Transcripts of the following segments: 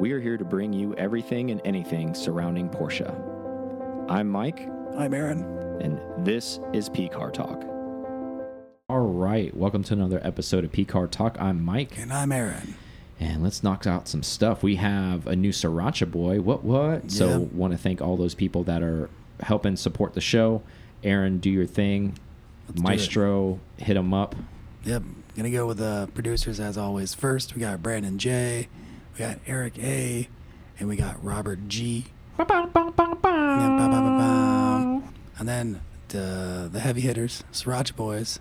We are here to bring you everything and anything surrounding Porsche. I'm Mike, I'm Aaron. and this is P Car Talk. All right, welcome to another episode of P Car Talk. I'm Mike, And I'm Aaron. and let's knock out some stuff. We have a new Sriracha boy. What what? Yeah. So want to thank all those people that are helping support the show. Aaron, do your thing. Let's. Maestro, hit him up. Yep. Gonna go with the producers as always. First, we got Brandon J, we got Eric A, and we got Robert G. And then the the heavy hitters, Sriracha Boys.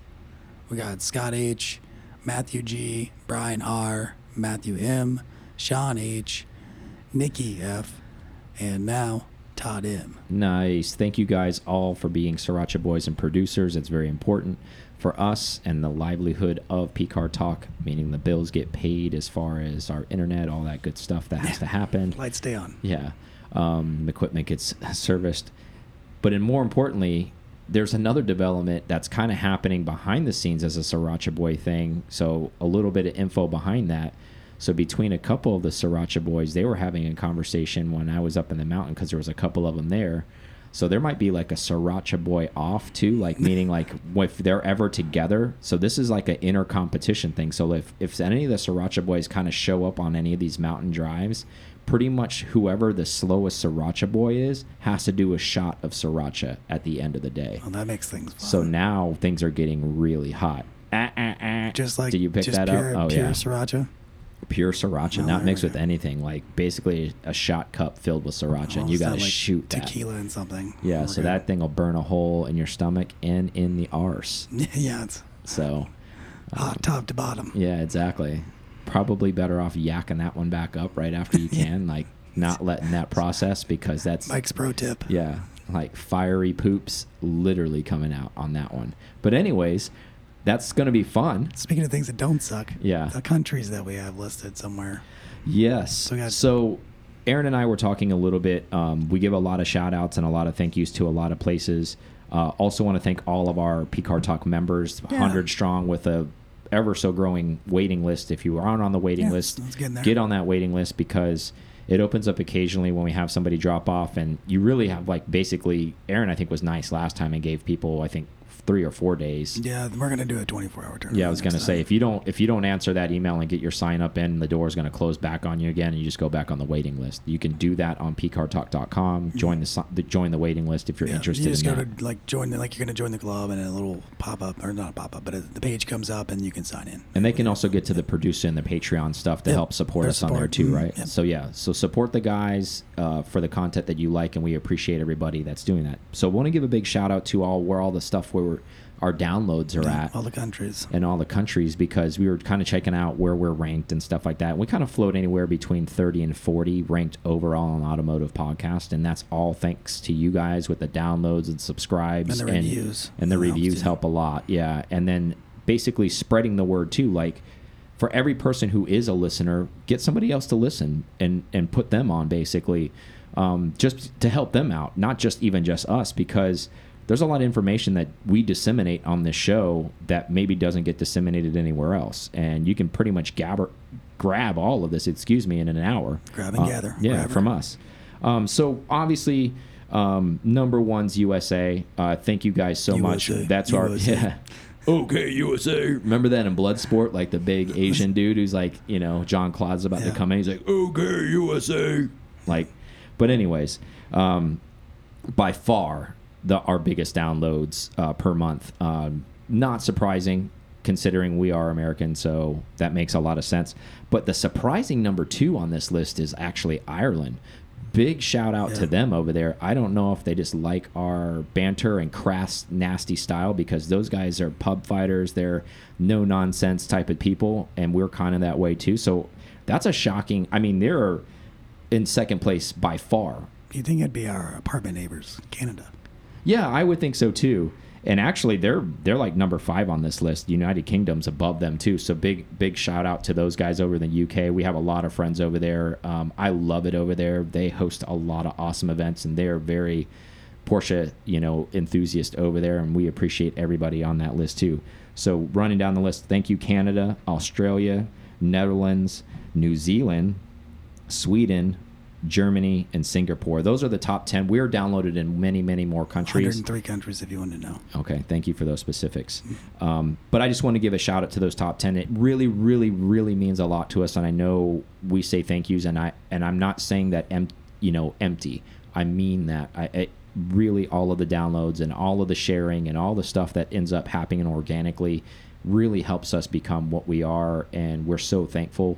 We got Scott H, Matthew G, Brian R, Matthew M, Sean H, Nikki F, and now Todd M. Nice. Thank you guys all for being Sriracha boys and producers. It's very important for us and the livelihood of PCAR Talk, meaning the bills get paid as far as our internet, all that good stuff that has to happen. Lights stay on. Yeah. Um, the equipment gets serviced. But and more importantly, there's another development that's kind of happening behind the scenes as a Sriracha Boy thing. So a little bit of info behind that. So between a couple of the Sriracha Boys, they were having a conversation when I was up in the mountain because there was a couple of them there. So there might be like a Sriracha Boy off too, like meaning like if they're ever together. So this is like an inner competition thing. So if if any of the Sriracha Boys kind of show up on any of these mountain drives, pretty much whoever the slowest Sriracha Boy is has to do a shot of Sriracha at the end of the day. Well, that makes things fun. So now things are getting really hot. Ah, ah, ah. just like did you pick that pure, up? Oh pure yeah, Sriracha. Pure Sriracha, Oh, not mixed with anything. Like basically a shot cup filled with Sriracha, Oh, and you got to like shoot that. tequila and something. Yeah, so good. that thing will burn a hole in your stomach and in the arse. yeah, it's So, hot um, top to bottom. yeah, exactly. Probably better off yakking that one back up right after you can, like not letting that process because that's Mike's pro tip. yeah, like fiery poops literally coming out on that one. But anyways, that's gonna be fun. Speaking of things that don't suck, Yeah. the countries that we have listed somewhere. Yes. So So, Aaron and I were talking a little bit. Um, we give a lot of shout outs and a lot of thank yous to a lot of places. Uh, also, want to thank all of our PCAR Talk members, Yeah. 100 strong, with a ever so growing waiting list. If you aren't on the waiting Yeah, list, get on that waiting list because it opens up occasionally when we have somebody drop off, and you really have like basically. Aaron, I think, was nice last time and gave people, I think, three or four days. Yeah, we're gonna do a 24 hour turnaround. Yeah, I was gonna say time. if you don't if you don't answer that email and get your sign up in, the door is gonna close back on you again, and you just go back on the waiting list. You can do that on pcartalk.com. Join the, the join the waiting list if you're Yeah, interested you just in go that. to like join the like you're gonna join the club and a little pop up or not a pop up, but it, the page comes up and you can sign in. and they can also get to the producer and the Patreon stuff to Yep, help support their us on there support. too, Mhm, right? yep. So yeah, so support the guys uh, for the content that you like, and we appreciate everybody that's doing that. So want to give a big shout out to all where all the stuff where we're, our downloads are Yeah, at. all the countries. And all the countries because we were kind of checking out where we're ranked and stuff like that. We kind of float anywhere between 30 and 40 ranked overall on Automotive Podcast, and that's all thanks to you guys with the downloads and subscribes And the reviews. And the That reviews help a lot, yeah. And then basically spreading the word too, like for every person who is a listener, get somebody else to listen and and put them on basically, um, just to help them out, not just even just us because there's a lot of information that we disseminate on this show that maybe doesn't get disseminated anywhere else, and you can pretty much gabber, grab all of this, excuse me, in an hour. Grab and Uh, gather, yeah, wherever. from us. Um, so obviously, um, number one's USA. Uh, thank you guys so much. USA, That's our yeah. Okay, USA. Remember that in Bloodsport, like the big Asian dude who's like, you know, John Claude's about to come in. He's like, okay, USA. Like, but anyways, um, by far the our biggest downloads uh, per month. Um, not surprising considering we are American, so that makes a lot of sense. But the surprising number two on this list is actually Ireland. Big shout out to them over there. I don't know if they just like our banter and crass, nasty style because those guys are pub fighters. They're no nonsense type of people, and we're kind of that way too. So that's a shocking. I mean, they're in second place by far You think it'd be our apartment neighbors, Canada? Yeah, I would think so too. And actually, they're they're like number five on this list. United Kingdom's above them too. So big big shout out to those guys over in the UK. We have a lot of friends over there. Um, I love it over there. They host a lot of awesome events, and they're very Porsche you know enthusiast over there, and we appreciate everybody on that list too. So running down the list, thank you Canada, Australia, Netherlands, New Zealand, Sweden, Germany, and Singapore. Those are the top 10. We're downloaded in many, many more countries. 103 countries, if you want to know. Okay, thank you for those specifics. Um, but I just want to give a shout out to those top ten. It really, really, really means a lot to us, and I know we say thank yous, and I and I'm not saying that em you know empty. I mean that. I, I really all of the downloads and all of the sharing and all the stuff that ends up happening organically really helps us become what we are, and we're so thankful.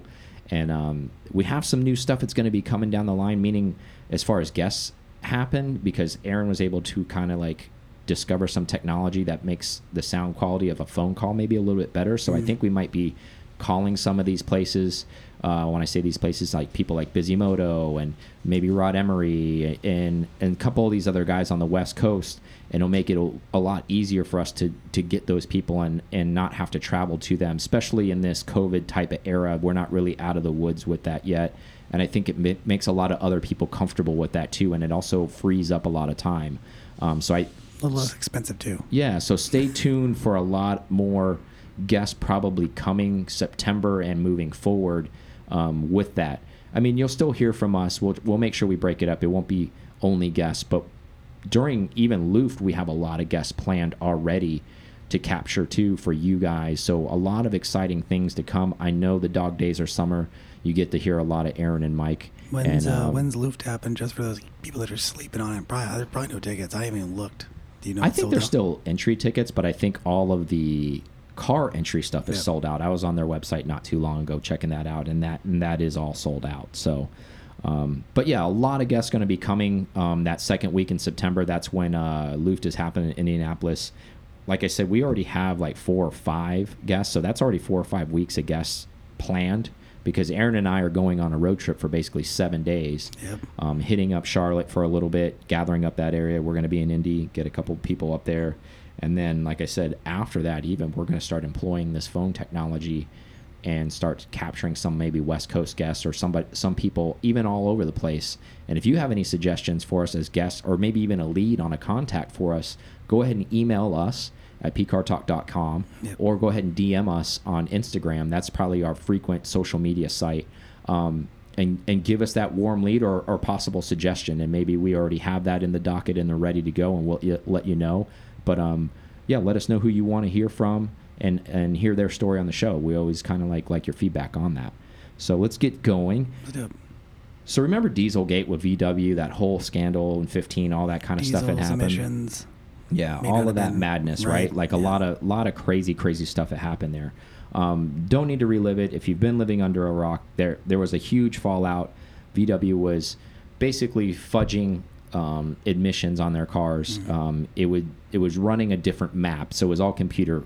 And um, we have some new stuff that's going to be coming down the line, meaning as far as guests happen, because Aaron was able to kind of like discover some technology that makes the sound quality of a phone call maybe a little bit better. So I think we might be calling some of these places. Uh, when I say these places, like people like Bisimoto and maybe Rod Emory and and a couple of these other guys on the West Coast, and it'll make it a, a lot easier for us to to get those people and and not have to travel to them, especially in this COVID type of era. We're not really out of the woods with that yet, and I think it ma makes a lot of other people comfortable with that too, and it also frees up a lot of time. Um, so I A little less expensive, too. yeah, so stay tuned for a lot more guests probably coming September and moving forward um, with that. I mean, you'll still hear from us. We'll we'll make sure we break it up. It won't be only guests, but during even Luft, we have a lot of guests planned already to capture too for you guys. So a lot of exciting things to come. I know the dog days are summer. You get to hear a lot of Aaron and Mike. When's, and, uh, um, when's Luft happen? Just for those people that are sleeping on it. Probably, there's probably no tickets. I haven't even looked. Do you know? I think there's out? still entry tickets, but I think all of the car entry stuff is sold out. I was on their website not too long ago checking that out, and that and that is all sold out. So, um, but yeah, a lot of guests going to be coming um, that second week in September. That's when uh, Luft is happening in Indianapolis. Like I said, we already have like four or five guests, so that's already four or five weeks of guests planned because Aaron and I are going on a road trip for basically seven days Yep. um, hitting up Charlotte for a little bit, gathering up that area. We're going to be in Indy, get a couple people up there, and then, like I said, after that, even we're going to start employing this phone technology and start capturing some maybe West Coast guests or somebody, some people even all over the place. And if you have any suggestions for us as guests, or maybe even a lead on a contact for us, go ahead and email us at pcartalk.com Yep. or go ahead and DM us on Instagram. That's probably our frequent social media site. Um, and, and give us that warm lead or, or possible suggestion. And maybe we already have that in the docket and they're ready to go and we'll let you know. But um, yeah, let us know who you want to hear from and, and hear their story on the show. We always kind of like like your feedback on that. So let's get going. Let's do it. So remember Dieselgate with VW, that whole scandal in 15, all that kind of stuff that happened. emissions. Yeah, all of that madness, right? right, Like a lot of lot of crazy, crazy stuff that happened there. Um, don't need to relive it. If you've been living under a rock, there there was a huge fallout. VW was basically fudging um, admissions on their cars. Mm-hmm. Um, it would it was running a different map, so it was all computer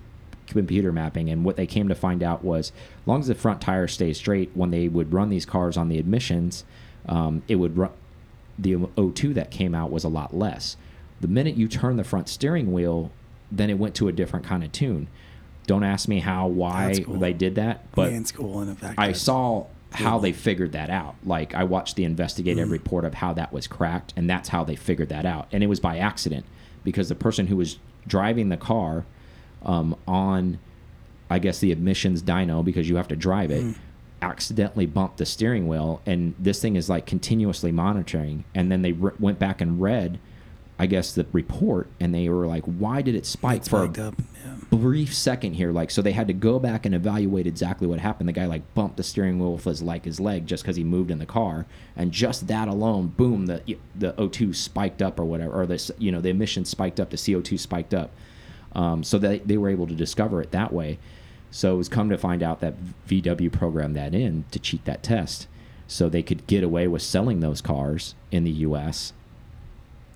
computer mapping. And what they came to find out was, as long as the front tires stay straight, when they would run these cars on the admissions, um, it would run the O2 that came out was a lot less. The minute you turn the front steering wheel, then it went to a different kind of tune. Don't ask me how, why cool. they did that, but in school, and in fact, I saw how cool. they figured that out. Like I watched the investigative report of how that was cracked, and that's how they figured that out. And it was by accident because the person who was driving the car um, on, I guess the admissions dyno because you have to drive it, accidentally bumped the steering wheel, and this thing is like continuously monitoring. And then they went back and read, I guess the report, and they were like, "Why did it spike It's for brief second here like so they had to go back and evaluate exactly what happened. The guy like bumped the steering wheel with his like his leg just because he moved in the car and just that alone boom the the o2 spiked up or whatever or this you know the emissions spiked up the co2 spiked up. Um, so they, they were able to discover it that way. So it was come to find out that vw programmed that in to cheat that test so they could get away with selling those cars in the us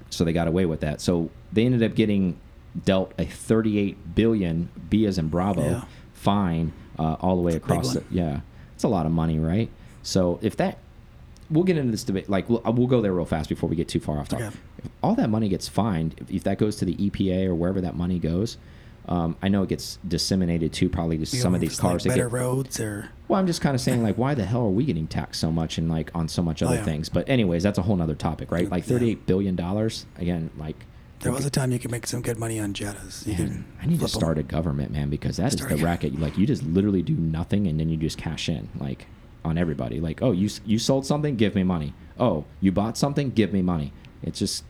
so they got away with that. So they ended up getting dealt a 38 billion B as in Bravo Yeah. fine uh, all the way across. The, yeah, it's a lot of money, right? So if that, we'll get into this debate. Like we'll, we'll go there real fast before we get too far off topic. Okay. If all that money gets fined, if, if that goes to the EPA or wherever that money goes. Um, I know it gets disseminated too, probably to You some of these like cars. that better get, roads, or well, I'm just kind of saying, like, why the hell are we getting taxed so much and like on so much other Oh, yeah. things? But anyways, that's a whole nother topic, right? Like Yeah. 38 billion dollars again. Like, there was a time you could make some good money on Jettas. You man, I need to start a government, man, because that is Start the a- racket. Like, you just literally do nothing and then you just cash in. Like, on everybody. Like, oh, you you sold something, give me money. Oh, you bought something, give me money. It's just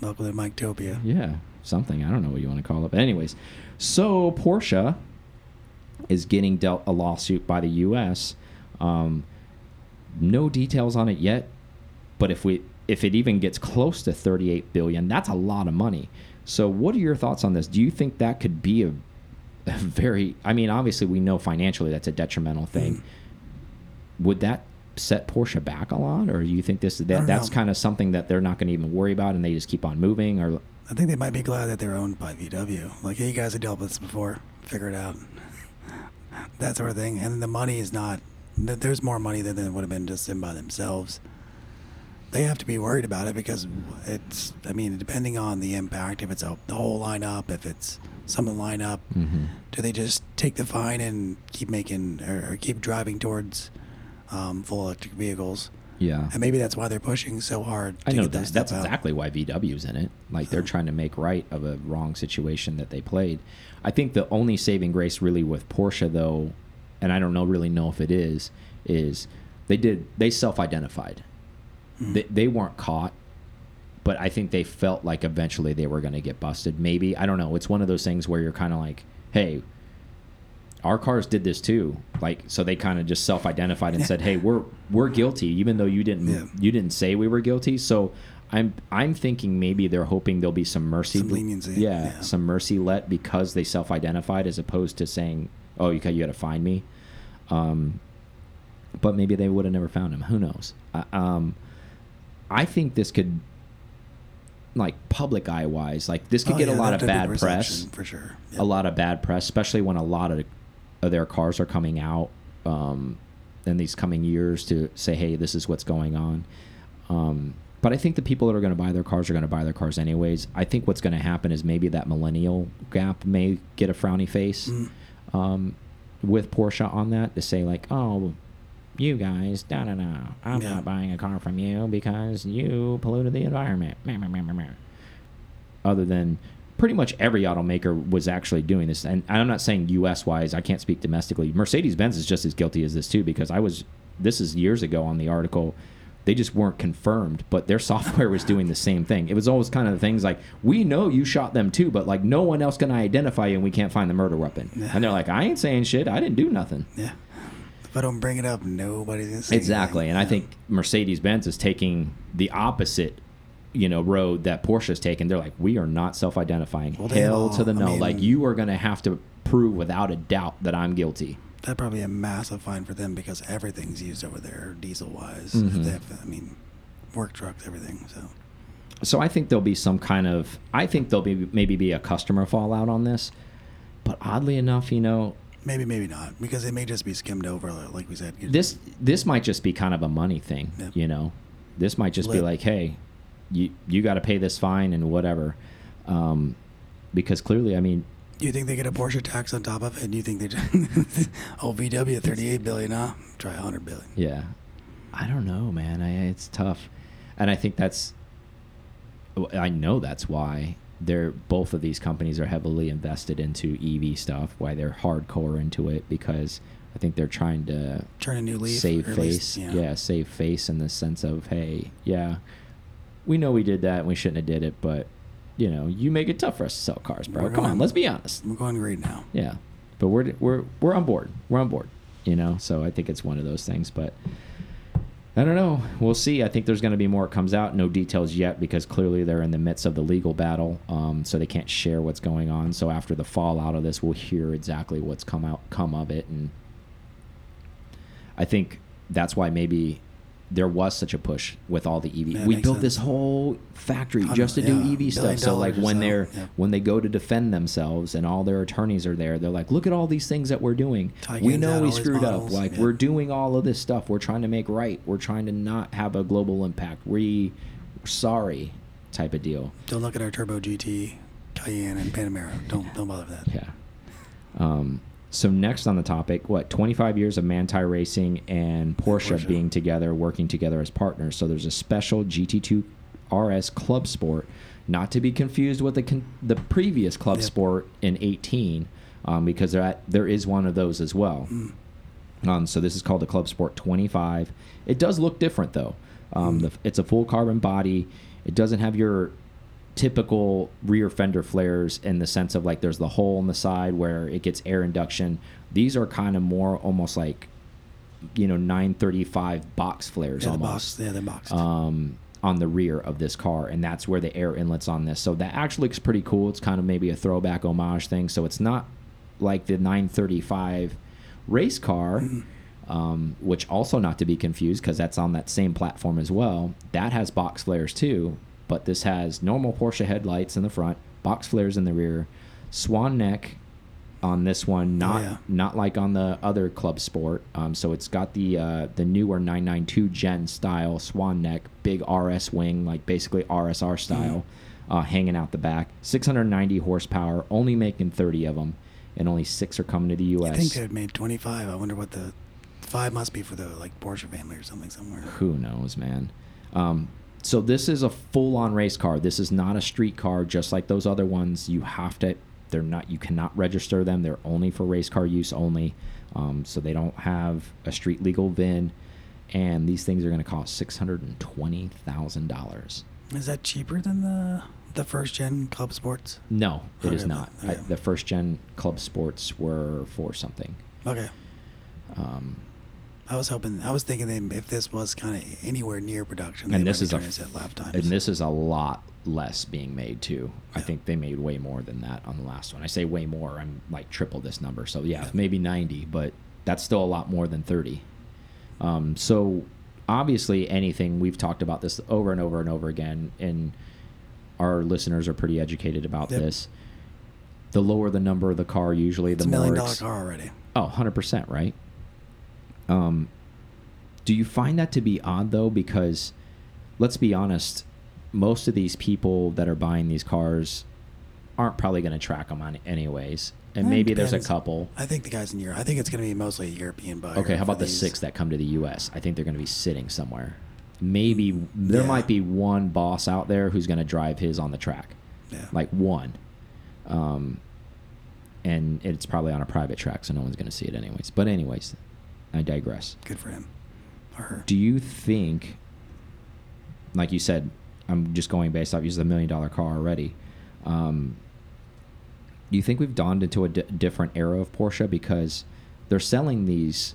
Welcome to Mike-topia. yeah, something. I don't know what you want to call it. But anyways, so Porsche is getting dealt a lawsuit by the U.S. Um, no details on it yet, but if we if it even gets close to 38 billion, that's a lot of money. So, what are your thoughts on this? Do you think that could be a, a very? I mean, obviously, we know financially that's a detrimental thing. Would that set Porsche back a lot, or do you think this that that's know. kind of something that they're not going to even worry about and they just keep on moving? Or I think they might be glad that they're owned by VW. Like, hey, you guys have dealt with this before. Figure it out. that sort of thing. And the money is not. There's more money than it would have been just in by themselves. They have to be worried about it because it's. I mean, depending on the impact, if it's a, the whole lineup, if it's some of the lineup, Mhm. do they just take the fine and keep making or, or keep driving towards um, full electric vehicles? yeah, And maybe that's why they're pushing so hard. To I know get that. That's out. exactly why VW's in it. Like they're trying to make right of a wrong situation that they played. I think the only saving grace really with Porsche though, and I don't know really know if it is, is they did they self-identified. Hmm. They, they weren't caught, but I think they felt like eventually they were going to get busted. Maybe I don't know. It's one of those things where you're kind of like, hey. Our cars did this too, like so. They kind of just self-identified and said, "Hey, we're we're guilty, even though you didn't Yeah. you didn't say we were guilty." So I'm I'm thinking maybe they're hoping there'll be some mercy, Some leniency, yeah, yeah. some mercy let because they self-identified as opposed to saying, "Oh, you got you got to find me." Um, but maybe they would have never found him. Who knows? Uh, um, I think this could, like public eye wise, like this could Oh, get yeah, a lot of bad press for sure. a lot of bad press, especially when a lot of, of their cars are coming out um, in these coming years to say, "Hey, this is what's going on." Um, but I think the people that are going to buy their cars are going to buy their cars anyways. I think what's going to happen is maybe that millennial gap may get a frowny face Mm. um, with Porsche on that to say like, "Oh, you guys, da da da, I'm Yeah. not buying a car from you because you polluted the environment." Other than pretty much every automaker was actually doing this. And I'm not saying US wise, I can't speak domestically. Mercedes Benz is just as guilty as this too, because I was, this is years ago on the article. They just weren't confirmed, but their software was doing the same thing. It was always kind of things like, we know you shot them too, but like no one else can identify you and we can't find the murder weapon. Yeah. And they're like, I ain't saying shit. I didn't do nothing. Yeah. If I don't bring it up, nobody's gonna say Exactly, anything. and I think Mercedes Benz is taking the opposite, you know, road that Porsche Porsche's taken. They're like, we are not self-identifying. Well, Hell all- to the I no! mean- like you are going to have to prove without a doubt that I'm guilty. that'd probably be a massive fine for them because everything's used over there, diesel wise. Mhm. They have, I mean, work trucks, everything. So So I think there'll be some kind of. I think there'll be maybe be a customer fallout on this, but oddly enough, you know, maybe, maybe not because it may just be skimmed over, like we said. this this might just be kind of a money thing. Yeah. You know, this might just be like, hey, you you got to pay this fine and whatever, um, because clearly, I mean, Do you think they get a Porsche tax on top of it? Do you think they just, oh VW thirty eight billion, huh? Try hundred billion. Yeah, I don't know, man. I, it's tough, and I think that's. I know that's why they're both of these companies are heavily invested into EV stuff. Why they're hardcore into it because I think they're trying to Turn a new leaf. save face. least, yeah. save face in the sense of hey, yeah, we know we did that and we shouldn't have did it, but you know, you make it tough for us to sell cars, bro. We're Come on, let's be honest. We're going green now. Yeah, but we're we're we're on board. We're on board. You know, so I think it's one of those things. But I don't know. We'll see. I think there's going to be more. Comes out. No details yet because clearly they're in the midst of the legal battle, um, so they can't share what's going on. So after the fallout of this, we'll hear exactly what's come out come of it, and I think that's why maybe there was such a push with all the EV. We built this whole factory just to do EV stuff. So like when they're yeah. when they go to defend themselves and all their attorneys are there, they're like, "Look at all these things that we're doing. we know we screwed up. Like yeah. we're doing all of this stuff. We're trying to make right. We're trying to not have a global impact. We sorry type of deal." Don't look at our Turbo GT, Cayenne, and Panamera. Don't don't bother with that. Yeah. Um, so next on the topic, what 25 years of Manthey Racing and Porsche, Porsche. being together, working together as partners. So there's a special GT2 RS Club Sport, not to be confused with the con the previous Club Yep. Sport in 18, um, because there there is one of those as well. Mm. Um, so this is called the Club Sport 25. It does look different though. Um, the, it's a full carbon body. It doesn't have your typical rear fender flares in the sense of like there's the hole in the side where it gets air induction. These are kind of more almost like you know 935 box flares Yeah, the almost box. Yeah, they're boxed. um, on the rear of this car, and that's where the air inlet's on this. So that actually looks pretty cool. It's kind of maybe a throwback homage thing. So it's not like the 935 race car, um, which also not to be confused because that's on that same platform as well. That has box flares too, but this has normal Porsche headlights in the front, box flares in the rear, swan neck on this one, not yeah. not like on the other Club Sport. Um, so it's got the uh, the newer 992 Gen style swan neck, big RS wing, like basically RSR style, uh, hanging out the back. 690 horsepower, only making 30 of them, and only six are coming to the U.S. I think they made 25. I wonder what the five must be for the like Porsche family or something somewhere. Who knows, man? Um, so this is a full-on race car. This is not a street car, just like those other ones. You have to. They're not. You cannot register them. They're only for race car use only. Um, so they don't have a street legal VIN, and these things are going to cost six hundred and twenty thousand dollars. Is that cheaper than the the first gen Club Sports? No, it is Okay, not. I, okay. the first gen Club Sports were for something. Okay. Um, I was hoping. I was thinking if this was kind of anywhere near production, and this is a set lap times. and this is a lot less being made too. I think they made way more than that on the last one. I say way more. I'm like triple this number. So yeah, Yeah. maybe 90, but that's still a lot more than 30. Um, so obviously, anything we've talked about this over and over and over again, and our listeners are pretty educated about Yep. this. The lower the number of the car, usually it's the a more million dollar car already. Oh, 100%, right? Um, do you find that to be odd, though? Because let's be honest, most of these people that are buying these cars aren't probably going to track them on anyways. And maybe there's a couple. I think the guys in Europe. I think it's going to be mostly a European buyer. Okay, how about the these. six that come to the U.S.? I think they're going to be sitting somewhere. Maybe there Yeah. might be one boss out there who's going to drive his on the track, Yeah. like one. Um, and it's probably on a private track, so no one's going to see it anyways. But anyways, I digress. good for him or her. Do you think, like you said, I'm just going based off using a million dollar car already. Um, do you think we've dawned into a different era of Porsche because they're selling these?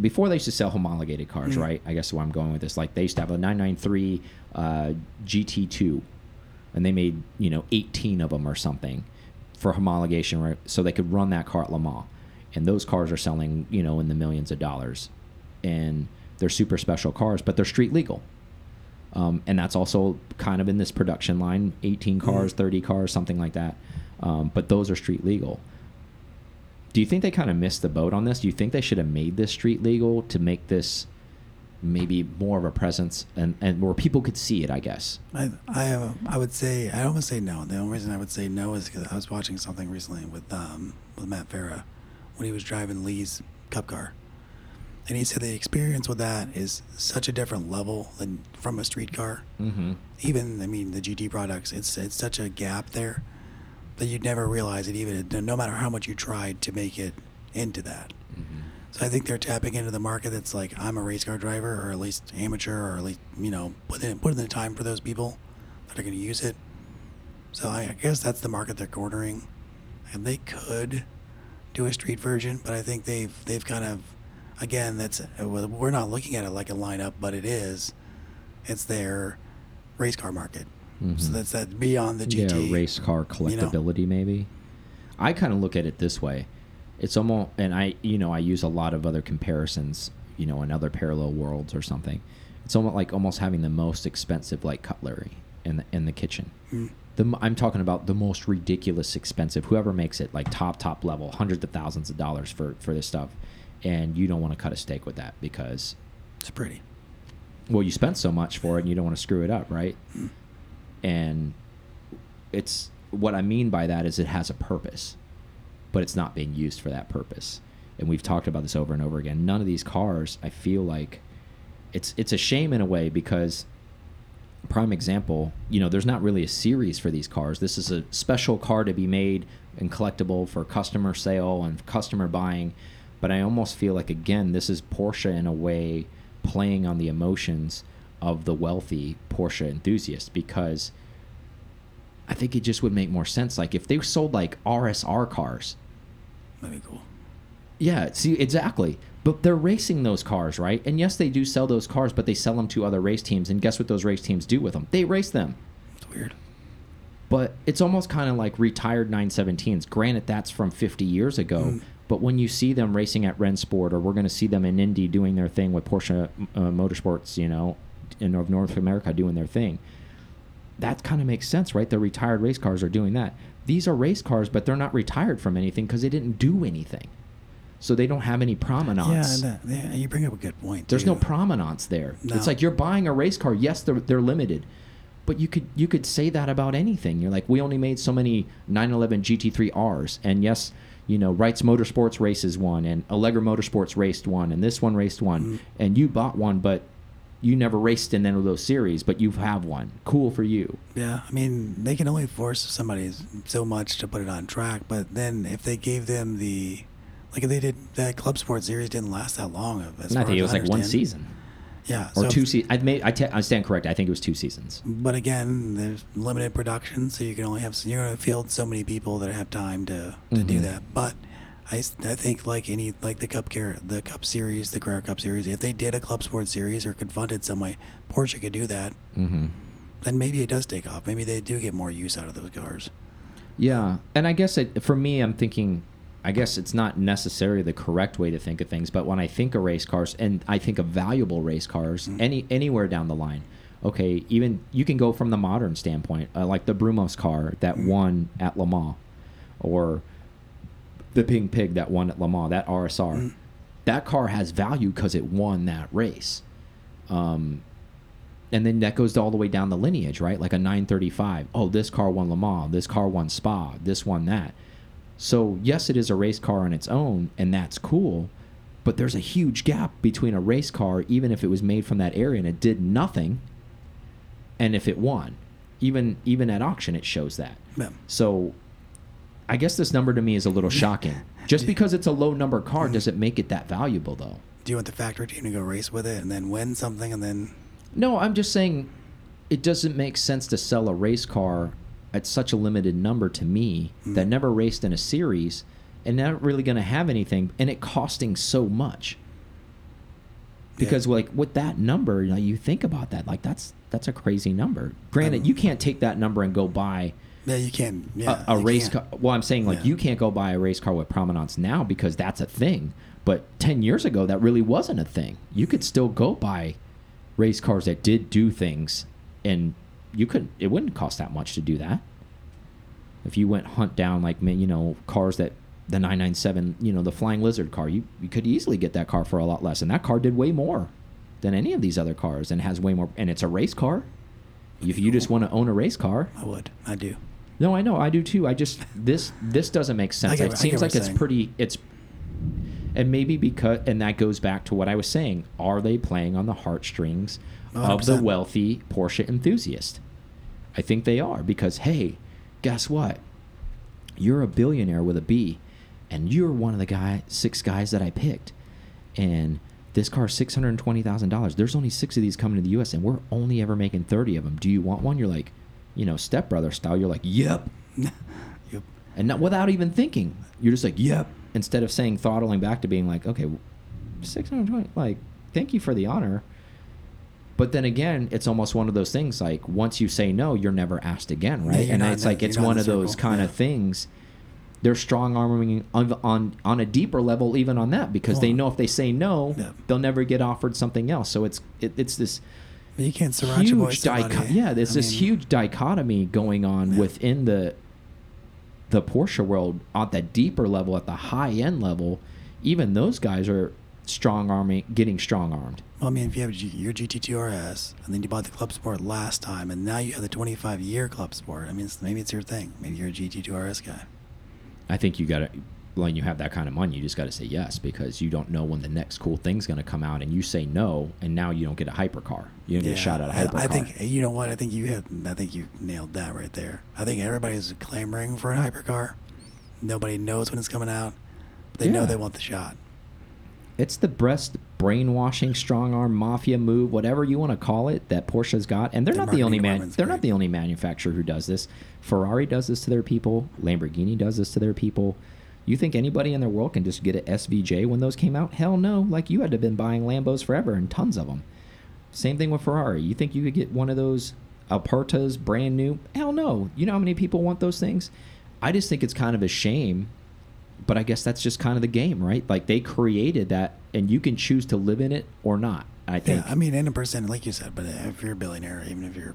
Before they used to sell homologated cars, Mm. right? I guess where I'm going with this. Like they used to have a 993 uh, GT2, and they made you know 18 of them or something for homologation, right? So they could run that car at Le Mans, and those cars are selling you know in the millions of dollars, and they're super special cars, but they're street legal. Um, and that's also kind of in this production line 18 cars, 30 cars, something like that. Um, but those are street legal. Do you think they kind of missed the boat on this? Do you think they should have made this street legal to make this maybe more of a presence and, and where people could see it, I guess? I I uh, I would say I don't want to say no. The only reason I would say no is because I was watching something recently with um with Matt Farah when he was driving Lee's Cup car, and he said the experience with that is such a different level than from a street car. Mm-hmm. Even I mean the GT products, it's it's such a gap there that you'd never realize it. Even no matter how much you tried to make it into that. Mm-hmm. So I think they're tapping into the market that's like I'm a race car driver, or at least amateur, or at least you know put in put in the time for those people that are going to use it. So I, I guess that's the market they're cornering, and they could do a street version, but I think they've they've kind of again that's we're not looking at it like a lineup, but it is. It's their race car market. So Mhm. that's that beyond the GT. Yeah, race car you know? maybe. I kind of look at it this way. It's almost, and I, you know, I use a lot of other comparisons, you know, in other parallel worlds or something. It's almost like almost having the most expensive like cutlery in the in the kitchen. Mm. The, I'm talking about the most ridiculous expensive. Whoever makes it, like top top level, hundreds of thousands of dollars for for this stuff, and you don't want to cut a steak with that because It's pretty. well, you spent so much for it, and you don't want to screw it up, right? And it's what I mean by that is it has a purpose, but it's not being used for that purpose. And we've talked about this over and over again. None of these cars, I feel like, it's it's a shame in a way because prime example, you know, there's not really a series for these cars. This is a special car to be made and collectible for customer sale and customer buying. But I almost feel like again, this is Porsche in a way playing on the emotions of the wealthy Porsche enthusiast because I think it just would make more sense. Like if they sold like RSR cars, That'd be cool. yeah, see, exactly. But they're racing those cars, right? And yes, they do sell those cars, but they sell them to other race teams. And guess what those race teams do with them? They race them. It's weird. But it's almost kind of like retired 917s. Granted, that's from 50 years ago. Mm. But when you see them racing at Rennsport, or we're going to see them in Indy doing their thing with Porsche uh, Motorsports, you know, in North North America doing their thing, that kind of makes sense, right? The retired race cars are doing that. These are race cars, but they're not retired from anything because they didn't do anything. So they don't have any provenance. Yeah, and, uh, yeah, you bring up a good point. There's no too. provenance there. No. It's like you're buying a race car. Yes, they're they're limited, but you could you could say that about anything. You're like, we only made so many 911 GT3Rs, and yes, you know, Wrights Motorsports races one, and Alegra Motorsports raced one, and this one raced one, Mm-hmm. and you bought one, but you never raced in any of those series, but you have one. Cool for you. Yeah, I mean, they can only force somebody so much to put it on track, but then if they gave them the, like they did that club sport series didn't last that long. As I think it as was like one season Yeah, or so- two seasons. I made I, I stand correct. I think it was two seasons. But again, there's limited production, so you can only have you're going to field so many people that have time to, to do Mhm. that. But I, I think like any like the cup care the cup series, the Carrera Cup series, if they did a club sport series or could fund it some way, Porsche could do that. Mm-hmm. Then maybe it does take off. Maybe they do get more use out of those cars. Yeah, and I guess it, for me, I'm thinking. I guess it's not necessarily the correct way to think of things, but when I think of race cars, and I think of valuable race cars, Mhm. any anywhere down the line, okay, even you can go from the modern standpoint, uh, like the Brumos car that Mhm. won at Le Mans, or the Pink Pig that won at Le Mans, that RSR. Mhm. That car has value because it won that race. Um, and then that goes all the way down the lineage, right? Like a 935. Oh, this car won Le Mans. This car won Spa. This won that. So yes, it is a race car on its own, and that's cool. But there's a huge gap between a race car, even if it was made from that area and it did nothing, and if it won. Even even at auction, it shows that. Yeah. So I guess this number to me is a little shocking. Just because it's a low number car doesn't make it that valuable, though. Do you want the factory team to go race with it and then win something and then No, I'm just saying it doesn't make sense to sell a race car at such a limited number to me that Mhm. never raced in a series and not really going to have anything and it costing so much. Because like with that number, you, know, you think about that like that's that's a crazy number. Granted, Um, you can't take that number and go buy yeah you can yeah a, a you race can't. car. Well, I'm saying like Yeah. you can't go buy a race car with prominence now because that's a thing. But 10 years ago, that really wasn't a thing. You could still go buy race cars that did do things, and you could. It wouldn't cost that much to do that. If you went hunt down like you know cars that the 997, you know the Flying Lizard car, you you could easily get that car for a lot less, and that car did way more than any of these other cars, and has way more. And it's a race car. If you just want to own a race car, I would I do no, I know, I do too. I just this this doesn't make sense. get- it seems like it's saying. pretty it's and maybe because and that goes back to what I was saying. Are they playing on the heartstrings of the 100%. wealthy Porsche enthusiast? I think they are because hey, guess what? You're a billionaire with a B, and you're one of the guy six guys that I picked, and this car's six hundred twenty thousand dollars. There's only six of these coming to the U.S. and we're only ever making thirty of them. Do you want one? You're like, you know, stepbrother style. You're like, yep, yep and not without even thinking. You're just like, yep. Instead of saying throttling back to being like, okay, 620, like, thank you for the honor. But then again, it's almost one of those things like once you say no, you're never asked again, right? you're and it's like it's one of those kind yeah. of things. They're strong arming on on on a deeper level, even on that, because they know if they say no, yeah. they'll never get offered something else. So it's it, it's this you can't huge yeah there's I this mean, huge dichotomy going on Yeah. within the the Porsche world at that deeper level at the high end level even those guys are strong arming getting strong armed Well, I mean, if you have G- your GT2 RS and then you bought the Club Sport last time, and now you have the 25 year Club Sport, I mean, it's, maybe it's your thing. Maybe you're a GT2 RS guy. I think you got to when you have that kind of money you just got to say yes because you don't know when the next cool thing's going to come out and you say no and now you don't get a hypercar you don't get a shot at a hypercar I think you know what I think you have. I think you nailed that right there. I think everybody's clamoring for a hypercar. Nobody knows when it's coming out. But they know they want the shot. It's the breast brainwashing strong arm mafia move, whatever you want to call it, that Porsche's got. And they're Their not the only man. They're not the only manufacturer who does this. Ferrari does this to their people. Lamborghini does this to their people. You think anybody in the world can just get an SVJ when those came out? Hell no! Like you had to have been buying Lambos forever and tons of them. Same thing with Ferrari. You think you could get one of those Apertas brand new? Hell no! You know how many people want those things? I just think it's kind of a shame but I guess that's just kind of the game, right? Like they created that, and you can choose to live in it or not. I think. Yeah, I mean, in a percent, like you said, but if you're a billionaire, even if you're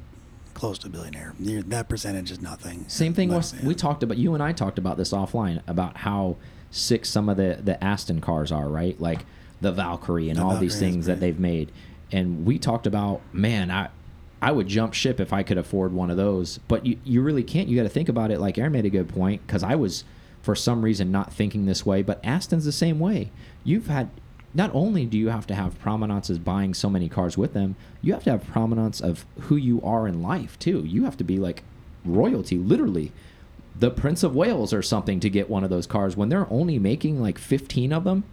close to a billionaire, that percentage is nothing. Same thing was yeah. we talked about. You and I talked about this offline about how sick some of the the Aston cars are, right? Like the Valkyrie and The all these Valkyrie is things that they've made. And we talked about, man, I I would jump ship if I could afford one of those. But you you really can't. You got to think about it. Like Aaron made a good point because I was for some reason not thinking this way, but Aston's the same way. You've had. Not only do you have to have prominences buying so many cars with them, you have to have prominence of who you are in life too. You have to be like royalty, literally the Prince of Wales or something to get one of those cars when they're only making like 15 of them.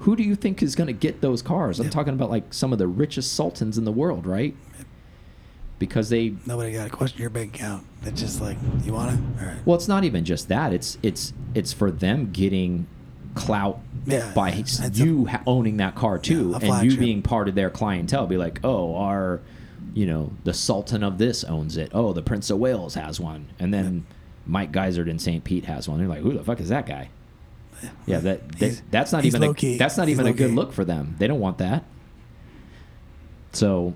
Who do you think is going to get those cars? I'm talking about like some of the richest sultans in the world, right? Because they Nobody got to question your bank account. It's just like, you want it? All right. well, it's not even just that. It's it's it's for them getting clout Yeah, by a- you ha owning that car too, Yeah, and you flagship. being part of their clientele. Be like, oh, our, you know, the Sultan of this owns it. Oh, the Prince of Wales has one, and then Mike Geisert in St. Pete has one. They're like, who the fuck is that guy? Yeah, that, that that's not even a, that's not He's even a good look for them. They don't want that. So,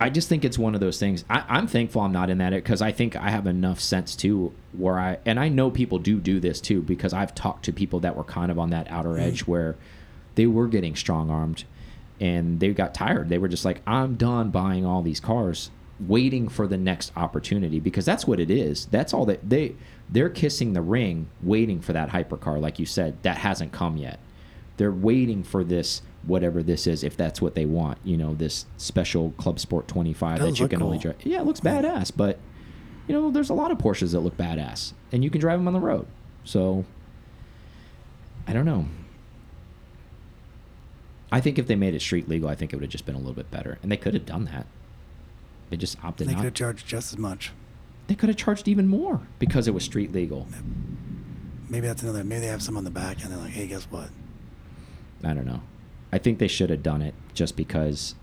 I just think it's one of those things. I, I'm thankful I'm not in that because I think I have enough sense too, where I and I know people do do this too because I've talked to people that were kind of on that outer Mm. edge where they were getting strong armed, and they got tired. They were just like, I'm done buying all these cars, waiting for the next opportunity because that's what it is. That's all that they they're kissing the ring, waiting for that hypercar, like you said, that hasn't come yet. They're waiting for this, whatever this is, if that's what they want. You know, this special Club Sport 25 Does that you can only drive. Yeah, it looks badass, but you know, there's a lot of Porsches that look badass, and you can drive them on the road. So, I don't know. I think if they made it street legal, I think it would have just been a little bit better, and they could have done that. They just opted They could have charged just as much. They could have charged even more because it was street legal. Maybe that's another. Maybe they have some on the back and they're like, hey, guess what? I don't know. I think they should have done it just because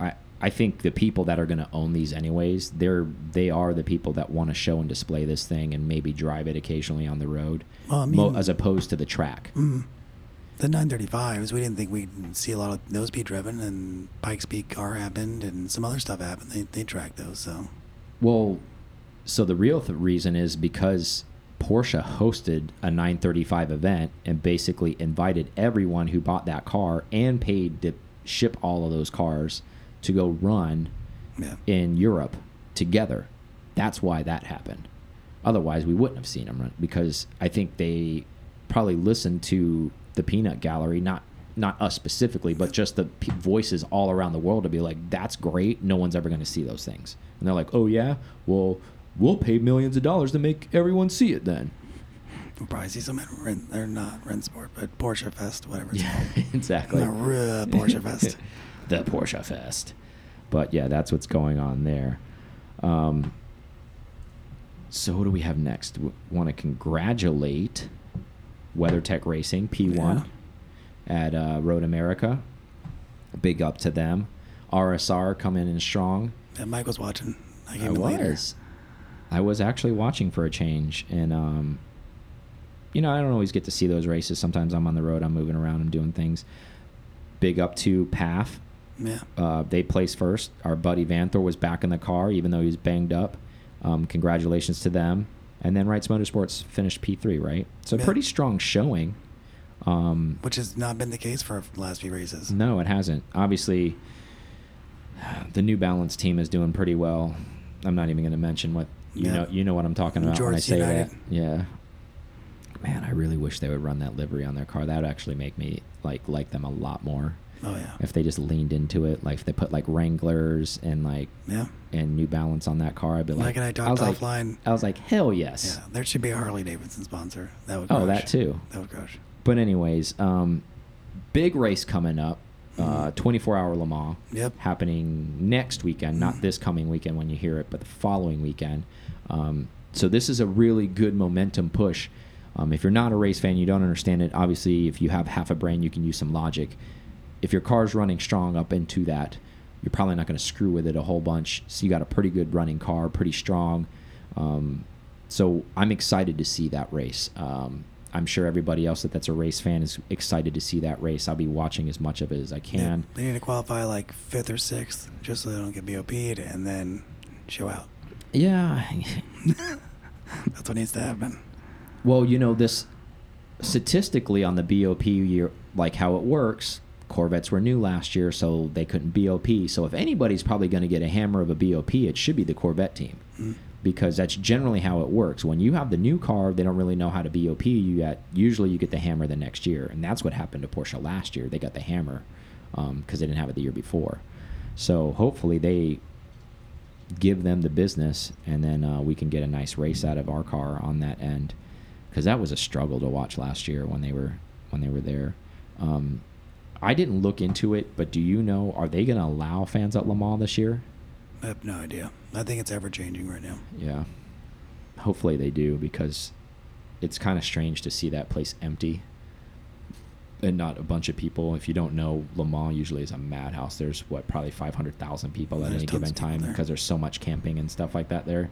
I I think the people that are going to own these anyways, they're they are the people that want to show and display this thing and maybe drive it occasionally on the road, Well, I mo- mean- as opposed to the track. Mm. The 935s, we didn't think we'd see a lot of those be driven, and Pikes Peak car happened, and some other stuff happened. They, they tracked those, so. Well, so the real th reason is because Porsche hosted a 935 event and basically invited everyone who bought that car and paid to ship all of those cars to go run Yeah. in Europe together. That's why that happened. Otherwise, we wouldn't have seen them run because I think they probably listened to the peanut gallery, not not us specifically, but just the voices all around the world to be like, "That's great. No one's ever going to see those things." And they're like, "Oh yeah, well, we'll pay millions of dollars to make everyone see it then." We'll probably see some at Rent, or not Rennsport, but Porsche Fest, whatever it's Yeah, called. exactly. The Porsche Fest. the Porsche Fest. But yeah, that's what's going on there. Um, so what do we have next? We want to congratulate WeatherTech Racing P1 at uh, Road America. Big up to them. RSR coming in strong. Yeah, Mike was watching. I I came in later. I was actually watching for a change, and um, you know, I don't always get to see those races. Sometimes I'm on the road, I'm moving around, I'm doing things. Big up to Pfaff. Yeah. Uh, they placed first. Our buddy Vanthoor was back in the car, even though he was banged up. Um, congratulations to them. And then Wrights Motorsports finished P3, right? So Yeah. pretty strong showing. Um, Which has not been the case for the last few races. no, it hasn't. Obviously, the New Balance team is doing pretty well. I'm not even going to mention what you Yeah. know. You know what I'm talking about when I say United. that. Yeah. Man, I really wish they would run that livery on their car. That would actually make me like like them a lot more. Oh, yeah. If they just leaned into it, like if they put like Wranglers and like Yeah. and New Balance on that car, I'd be like, Mike and I I talked was like, offline. I was like, hell yes. Yeah, there should be a Harley Davidson sponsor. That would Oh, crush. that too. That would crush. But anyways, um, big race coming up, uh, 24 hour Le Mans. Yep. Happening next weekend, not this coming weekend when you hear it, but the following weekend. Um, so this is a really good momentum push. Um, if you're not a race fan, you don't understand it. Obviously, if you have half a brain, you can use some logic. If your car's running strong up into that, you're probably not going to screw with it a whole bunch. So you got a pretty good running car, pretty strong. Um, so I'm excited to see that race. Um, I'm sure everybody else that that's a race fan is excited to see that race. I'll be watching as much of it as I can. They need to qualify like fifth or sixth, just so they don't get BOP'd, and then show out. Yeah. That's what needs to happen. Well, you know this statistically on the BOP year, like how it works. Corvettes were new last year, so they couldn't BOP. So if anybody's probably going to get a hammer of a BOP, it should be the Corvette team, Mm. Because that's generally how it works. When you have the new car, they don't really know how to BOP. You get usually you get the hammer the next year, and that's what happened to Porsche last year. They got the hammer because they didn't have it the year before. So hopefully they give them the business, and then uh, we can get a nice race out of our car on that end, because that was a struggle to watch last year when they were when they were there. Um, I didn't look into it, but do you know are they going to allow fans at Le Mans this year? I have no idea. I think it's ever changing right now. Yeah, hopefully they do because it's kind of strange to see that place empty and not a bunch of people. If you don't know, Le Mans usually is a madhouse. There's what probably 500,000 people at There's any given time there. because there's so much camping and stuff like that there.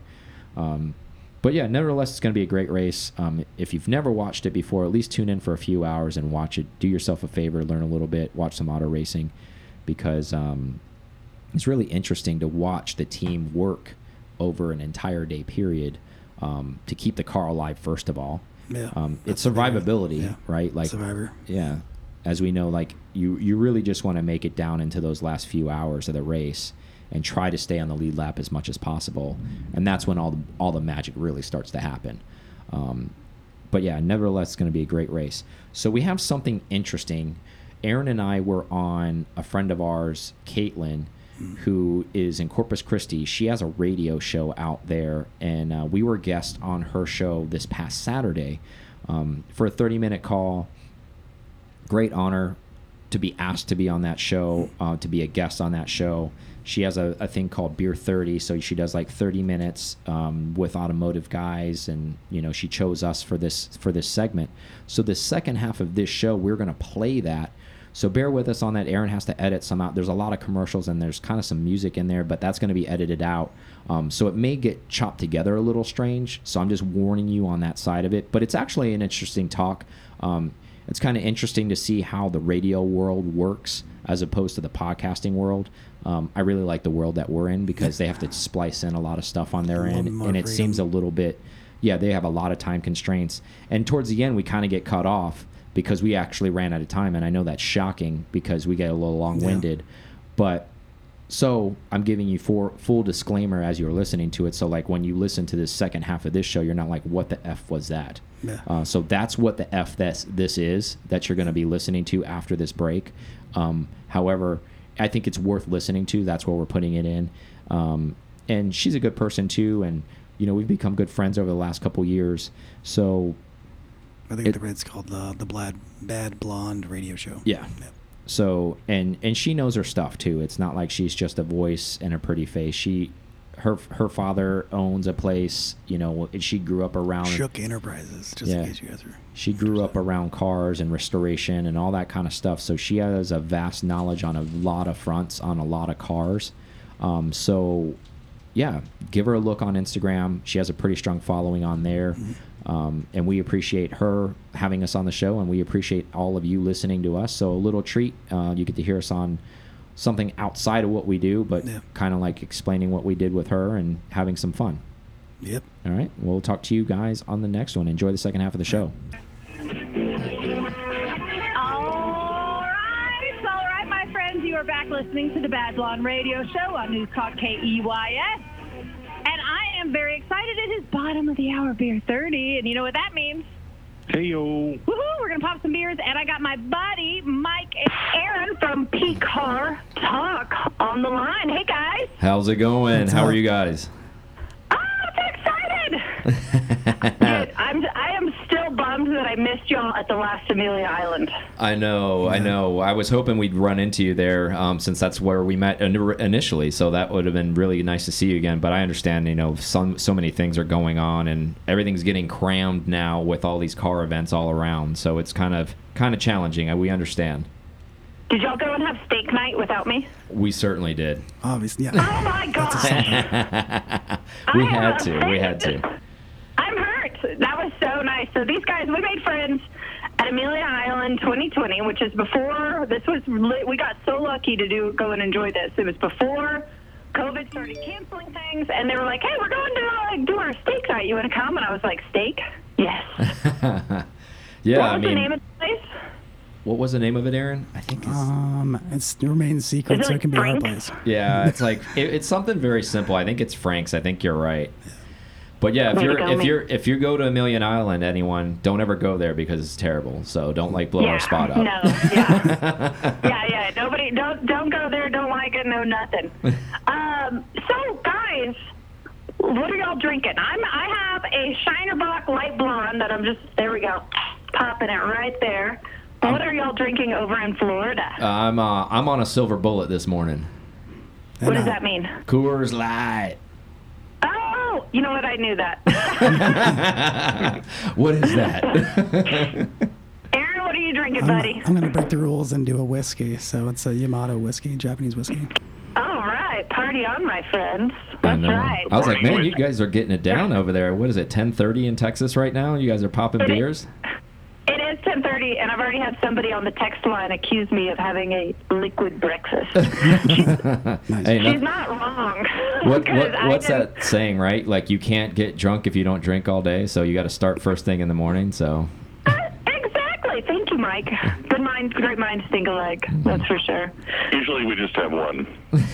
Um, but yeah, nevertheless, it's going to be a great race. Um, if you've never watched it before, at least tune in for a few hours and watch it. Do yourself a favor, learn a little bit, watch some auto racing, because um, it's really interesting to watch the team work over an entire day period um, to keep the car alive. First of all, Yeah. um, it's That's what they- survivability, yeah. right? Like Survivor. yeah, as we know, like you you really just want to make it down into those last few hours of the race and try to stay on the lead lap as much as possible, and that's when all the, all the magic really starts to happen. Um, but yeah, nevertheless, it's going to be a great race. So we have something interesting. Aaron and I were on a friend of ours, Caitlin, who is in Corpus Christi. She has a radio show out there, and uh, we were guests on her show this past Saturday um, for a 30 minute call great honor to be asked to be on that show, uh, to be a guest on that show. She has a, a thing called Beer 30, so she does like 30 minutes um, with automotive guys, and you know she chose us for this for this segment. So the second half of this show, we're going to play that. So bear with us on that. Aaron has to edit some out. There's a lot of commercials and there's kind of some music in there, but that's going to be edited out. Um, so it may get chopped together a little strange. So I'm just warning you on that side of it. But it's actually an interesting talk. Um, it's kind of interesting to see how the radio world works as opposed to the podcasting world. Um, I really like the world that we're in because they have to splice in a lot of stuff on their end, and it seems a little bit. Yeah, they have a lot of time constraints, and towards the end we kind of get cut off because we actually ran out of time, and I know that's shocking because we get a little long-winded, but so I'm giving you for full disclaimer as you're listening to it. So like when you listen to this second half of this show, you're not like, "What the f was that?" Yeah. Uh, so that's what the f this this is that you're going to be listening to after this break. Um, however, I think it's worth listening to. That's where we're putting it in. Um, and she's a good person too, and you know we've become good friends over the last couple years. So I think It- the it's called the the Bad Bad Blonde Radio Show. Yeah. Yep. So and and she knows her stuff too. It's not like she's just a voice and a pretty face. She her her father owns a place. You know, and she grew up around. Shook Enterprises, just Yeah. in case you guys are. She grew up around cars and restoration and all that kind of stuff. So she has a vast knowledge on a lot of fronts on a lot of cars. Um, so yeah, give her a look on Instagram. She has a pretty strong following on there. Um, and we appreciate her having us on the show, and we appreciate all of you listening to us. So a little treat, uh, you get to hear us on something outside of what we do, but Yeah. kind of like explaining what we did with her and having some fun. Yep. All right, we'll talk to you guys on the next one. Enjoy the second half of the show. All right, all right, my friends. You are back listening to the Bad Blonde Radio Show on News Talk KEYS. And I am very excited. It is bottom of the hour, beer 30. And you know what that means? Hey yo. Woohoo! We're going to pop some beers. And I got my buddy, Mike and Aaron from P Car Talk on the line. Hey, guys. How's it going? What's How are you guys? Oh, I'm so excited. Dude, I'm, I am still bummed that I I missed y'all at the last Amelia Island. I know, I know. I was hoping we'd run into you there, um, since that's where we met initially. So that would have been really nice to see you again. But I understand, you know, some so many things are going on, and everything's getting crammed now with all these car events all around. So it's kind of kind of challenging. uh, We understand. Did y'all go and have steak night without me? We certainly did. Obviously, yeah. Oh my god! We I had am to. We had to. I'm hurt. That was so nice. So these guys, we made friends at Amelia Island 2020, which is before. This was li- we got so lucky to do go and enjoy this. It was before COVID started canceling things, and they were like, "Hey, we're going to like do our steak night. You want to come?" And I was like, "Steak? Yes." Yeah, what I was the name of the place? what was the name of it, Aaron? I think. It's, Um, it's it remains secret, it so it like can be our place. Yeah, it's like it, it's something very simple. I think it's Frank's. I think you're right. But yeah, if Way you're go, if man. you're if you go to Amelia Island, anyone, don't ever go there because it's terrible. So don't like blow yeah, our spot up. No, yeah, yeah, yeah. Nobody, don't don't go there. Don't like it. No, nothing. Um, so guys, what are y'all drinking? I'm I have a Shiner Shinerbach light blonde that I'm just there we go, popping it right there. What are y'all drinking over in Florida? I'm uh, I'm on a silver bullet this morning. what does And, uh, that mean? Coors Light. You know what? I knew that. what is that? Aaron, what are you drinking, I'm, buddy? I'm gonna break the rules and do a whiskey. So it's a Yamato whiskey, Japanese whiskey. All right, party on, my friends. I That's know. right. I was like, man, you guys are getting it down over there. What is it, 10:30 in Texas right now? You guys are popping It is. beers. It is 10:30, and I've already had somebody on the text line accuse me of having a liquid breakfast. Hey, She's not wrong. What, 'Cause what what's that saying, right? Like you can't get drunk if you don't drink all day, so you got to start first thing in the morning. So Uh, Exactly. Thank you, Mike. Good mind, great minds think alike. That's for sure. Usually we just have one.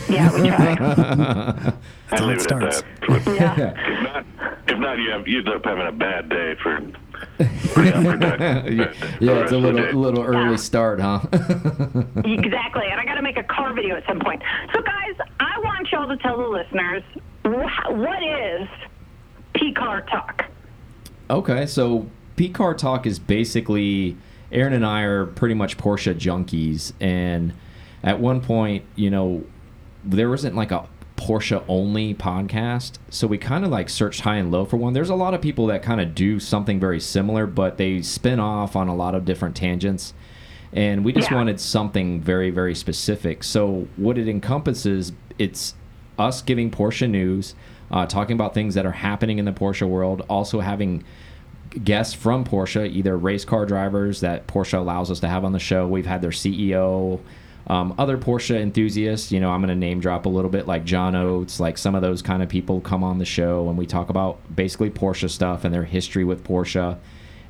Yeah, we try. That's how leave it it starts. that. Yeah. If not, if not, you have you end up having a bad day for unproductive. yeah, it's a little little early Yeah. start, huh? Exactly. And I got to make a car video at some point. So, guys, I want y'all to tell the listeners wh- what is P Car Talk. Okay, so P Car Talk is basically Aaron and I are pretty much Porsche junkies, and at one point, you know, there wasn't like a Porsche only podcast, so we kind of like searched high and low for one. There's a lot of people that kind of do something very similar, but they spin off on a lot of different tangents. And we just Yeah. wanted something very, very specific. So what it encompasses, it's us giving Porsche news, uh, talking about things that are happening in the Porsche world, also having guests from Porsche, either race car drivers that Porsche allows us to have on the show. We've had their CEO, um, other Porsche enthusiasts. You know, I'm going to name drop a little bit, like John Oates, like some of those kind of people come on the show, and we talk about basically Porsche stuff and their history with Porsche,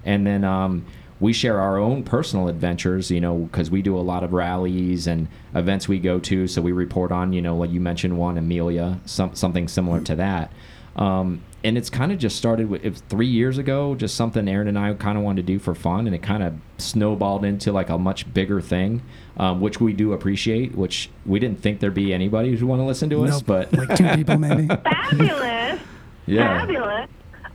and then. Um, we share our own personal adventures, you know, because we do a lot of rallies and events we go to. So we report on, you know, like you mentioned one, Amelia, some, something similar to that. Um, and it's kind of just started with it was three years ago, just something Aaron and I kind of wanted to do for fun, and it kind of snowballed into like a much bigger thing, um, which we do appreciate. Which we didn't think there'd be anybody who would want to listen to us, but like two people maybe. Fabulous. yeah, Fabulous.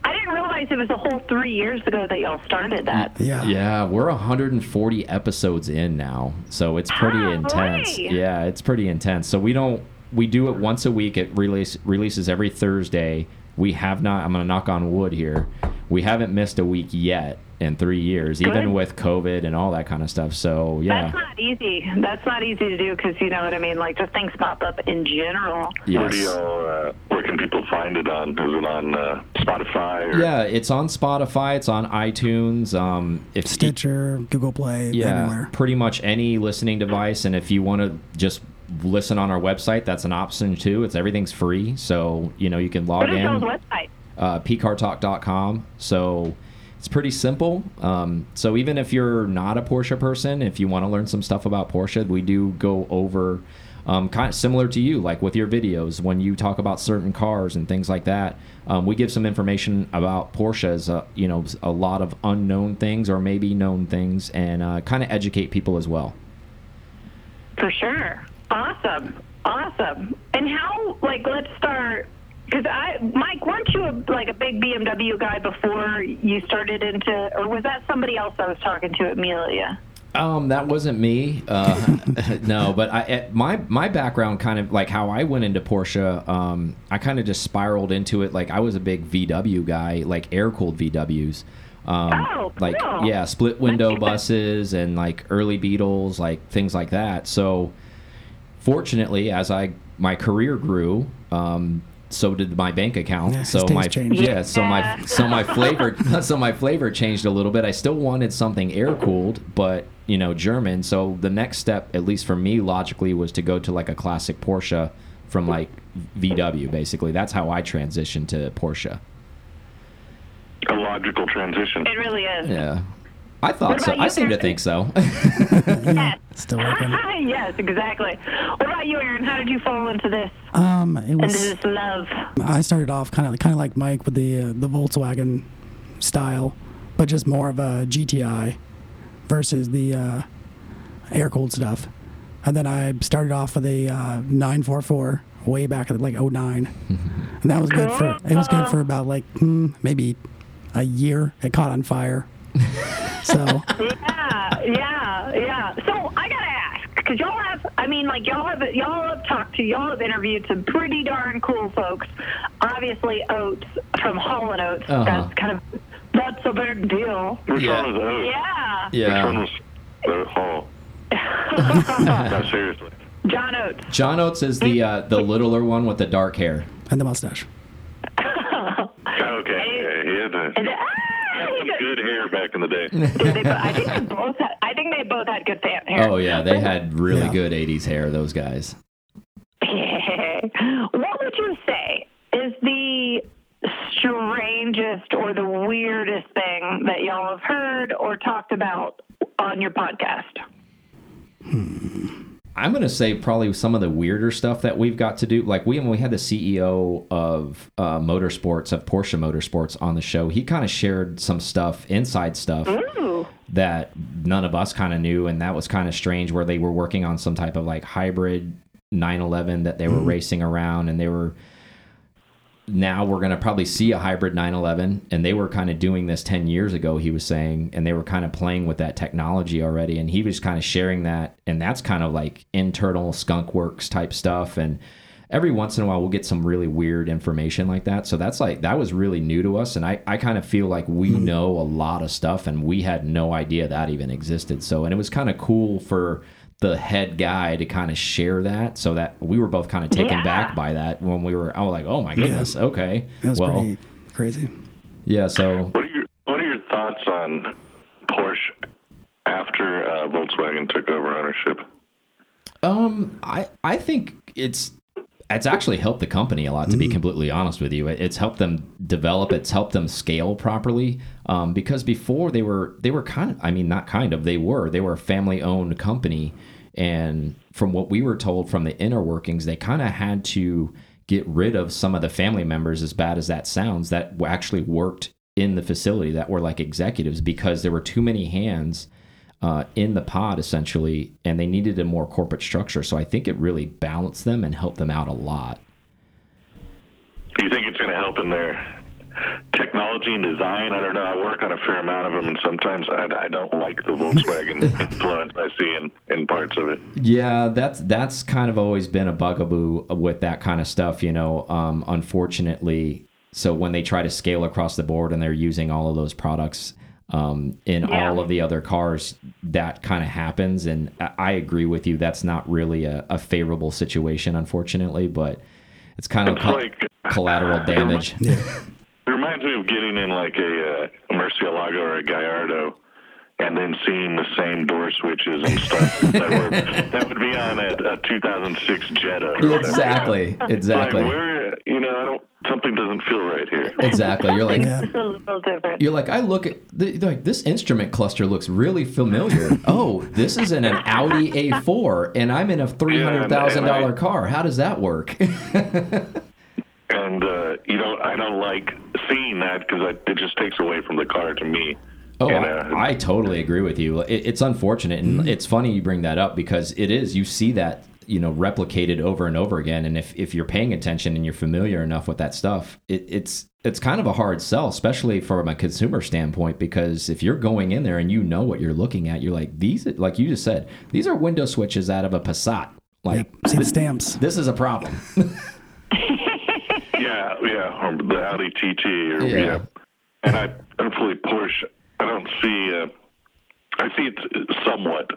I didn't realize it was a whole three years ago that y'all started that. Yeah. Yeah, we're 140 episodes in now, so it's pretty Golly. intense. Yeah, it's pretty intense. So we don't we do it once a week. It release releases every Thursday. We have not. I'm gonna knock on wood here. We haven't missed a week yet in three years, even with COVID and all that kind of stuff. So yeah, That's not easy. That's not easy to do because you know what I mean. Like just things pop up in general. Where do yes. y'all, uh, where can people find it on? Is it on uh, Spotify? Or? Yeah, it's on Spotify. It's on iTunes. Um, if Stitcher, Google Play, yeah, everywhere. pretty much any listening device. And if you want to just listen on our website, that's an option too. It's everything's free, so you know you can log What is in website? uh, pcartalk.com. So it's pretty simple. Um, so even if you're not a Porsche person, if you want to learn some stuff about Porsche, we do go over. Um, kind of similar to you, like with your videos, when you talk about certain cars and things like that, um, we give some information about Porsches, uh, you know, a lot of unknown things or maybe known things, and uh, kind of educate people as well. For sure. Awesome. Awesome. And how, like, let's start Because I, Mike, weren't you a, like a big BMW guy before you started into, or was that somebody else I was talking to, Amelia? Um, that wasn't me. Uh, no, but I, my my background kind of like how I went into Porsche. Um, I kind of just spiraled into it. Like I was a big VW guy, like air cooled VWs. Um, Oh, like cool. yeah, split window buses and like early Beetles, like things like that. So, fortunately, as I my career grew, um, so did my bank account. Yeah, so my changed. yeah, so my so my flavor so my flavor changed a little bit. I still wanted something air cooled, but you know German. So the next step, at least for me, logically, was to go to like a classic Porsche from like VW. Basically, that's how I transitioned to Porsche. A logical transition. It really is. Yeah, I thought so. about I you, seem to think so. Yes. Still working. yes, exactly. What about you, Aaron? How did you fall into this, Um, it into was. this love? I started off kind of kind of like Mike with the uh, the Volkswagen style, but just more of a GTI versus the uh, air cooled stuff. And then I started off with a uh, 944 way back at like 09. and that was good for it was good for about like hmm, maybe a year. It caught on fire. So Yeah, yeah, yeah. So I gotta ask, because y'all have, I mean, like y'all have, y'all have talked to, y'all have interviewed some pretty darn cool folks. Obviously, Oates from Hall and Oates. Uh-huh. That's kind of, that's a big deal. Which Yeah. one was those? Yeah. Yeah. Which one was the hall? no, seriously. John Oates. John Oates is the uh, the littler one with the dark hair. and the mustache. Okay, yeah, he had, the, And, he ah, had some good hair back in the day. Dude, they, I think they both had, I think they both had good hair. Oh yeah, they had really Yeah. good '80s hair. Those guys. what would you say is the strangest or the weirdest thing that y'all have heard or talked about on your podcast? Hmm. I'm gonna say probably some of the weirder stuff that we've got to do. Like we when we had the CEO of uh, Motorsports of Porsche Motorsports on the show, he kind of shared some stuff, inside stuff Ooh. that none of us kind of knew, and that was kind of strange. Where they were working on some type of like hybrid 911 that they were racing around, and they were. Now we're going to probably see a hybrid 911, and they were kind of doing this 10 years ago. He was saying, and they were kind of playing with that technology already, and he was kind of sharing that, and that's kind of like internal skunk works type stuff, and every once in a while we'll get some really weird information like that. So that's like that was really new to us, and I I kind of feel like we mm-hmm. know a lot of stuff, and we had no idea that even existed. So and it was kind of cool for the head guy to kind of share that, so that we were both kind of taken Yeah. back by that when we were. I was like, oh my goodness, okay, It was well, pretty crazy. yeah. So What are your What are your thoughts on Porsche after uh, Volkswagen took over ownership? Um, I I think it's it's actually helped the company a lot. To be completely honest with you, it's helped them develop. It's helped them scale properly. Um, because before they were they were kind of I mean not kind of they were they were a family owned company, and from what we were told from the inner workings, they kind of had to get rid of some of the family members. As bad as that sounds, that actually worked in the facility that were like executives because there were too many hands uh, in the pod essentially, and they needed a more corporate structure. So I think it really balanced them and helped them out a lot. Do you think it's going to help in their technology and design? I don't know. I work on a fair amount of them, and sometimes I, I don't like the Volkswagen influence I see in, in parts of it. Yeah, that's that's kind of always been a bugaboo with that kind of stuff. You know, um, unfortunately, so when they try to scale across the board and they're using all of those products um, in Yeah. all of the other cars, that kind of happens. And I- agree with you. That's not really a, a favorable situation, unfortunately, but it's kind of It's like collateral damage. It reminds me of getting in like a uh, Murcielago or a Gallardo and then seeing the same door switches and stuff that, were, that would be on a, a 2006 Jetta. Exactly, exactly. Like, where, you know, I don't, something doesn't feel right here. Exactly. You're like, Yeah. It's a little different. You're like, I look at the, like this instrument cluster looks really familiar. oh, this is in an Audi A4, and I'm in a three hundred thousand and dollar I- car. How does that work? And, uh, you know, I don't like seeing that because it just takes away from the car to me. Oh, And, uh, I, I totally agree with you. It, it's unfortunate, and it's funny you bring that up because it is. You see that you know replicated over and over again. And if if you're paying attention and you're familiar enough with that stuff, it, it's it's kind of a hard sell, especially from a consumer standpoint, because if you're going in there and you know what you're looking at, you're like these, like you just said, these are window switches out of a Passat. Like Yep. See the stamps. this is a problem. Yeah, yeah, or the Audi TT, or Yeah. yeah. And I, hopefully Porsche. I don't see. Uh, I see it somewhat,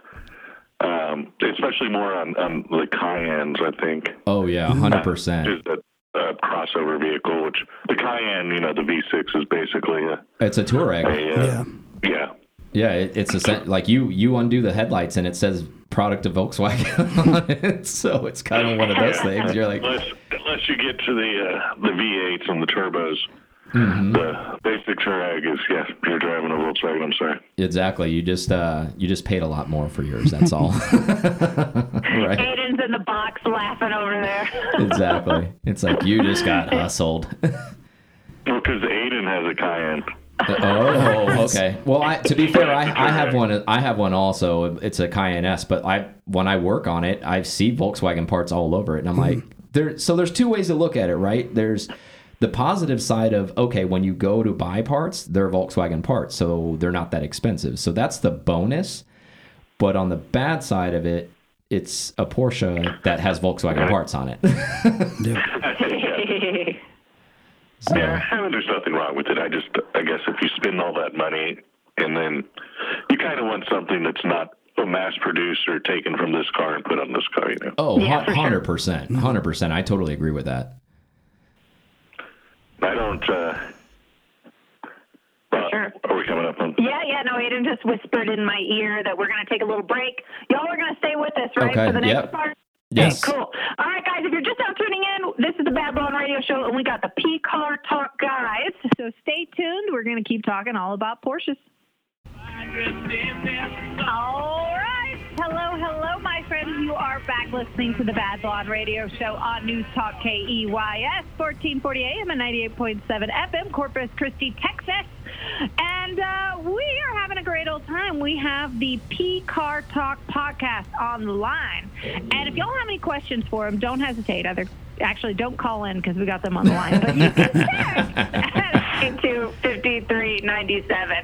um, especially more on on the Cayennes. I think oh yeah, hundred percent. is a, a crossover vehicle, which the Cayenne, you know, the V6 is basically a, It's a Touareg. a uh, Yeah. yeah. Yeah, it, it's a like you you undo the headlights and it says product of Volkswagen on it. So it's kind of one of those things. You're like, unless unless you get to the uh, the V8s and the turbos, Mm-hmm. the basic drag is yeah, you're driving a Volkswagen. I'm sorry. exactly. You just uh you just paid a lot more for yours. That's all. right. Aiden's in the box laughing over there. Exactly. It's like you just got hustled. Well, because Aiden has a Cayenne. oh, okay. Well, I, to be fair, I, I have one. I have one also. It's a Cayenne S, but I when I work on it, I see Volkswagen parts all over it, and I'm like, there. So there's two ways to look at it, right? There's the positive side of okay, when you go to buy parts, they're Volkswagen parts, so they're not that expensive. So that's the bonus. But on the bad side of it, it's a Porsche that has Volkswagen parts on it. so, Yeah, I mean, there's nothing wrong with it. I just, I guess, if you spend all that money and then you kind of want something that's not a mass produced or taken from this car and put on this car, you know. oh, Yeah, hundred percent, hundred percent. I totally agree with that. I don't. uh uh, sure. Are we coming up on? Yeah, yeah, no, Aiden just whispered in my ear that we're going to take a little break. Y'all are going to stay with us, right, Okay, for the next yep. part? Yes. Okay, cool. All right, guys, if you're just now tuning in, this is the Bad Blonde Radio Show, and we got the P Car Talk guys. So stay tuned. We're going to keep talking all about Porsches. All right. Hello, hello, my friends. You are back listening to the Bad Blonde Radio Show on News Talk KEYS, 1440 AM and 98.7 FM, Corpus Christi, Texas. And uh, we are having a great old time. We have the P Car Talk podcast on the line. And if y'all have any questions for him, don't hesitate. Either actually, don't call in because we got them on the line. But you can text to 5397.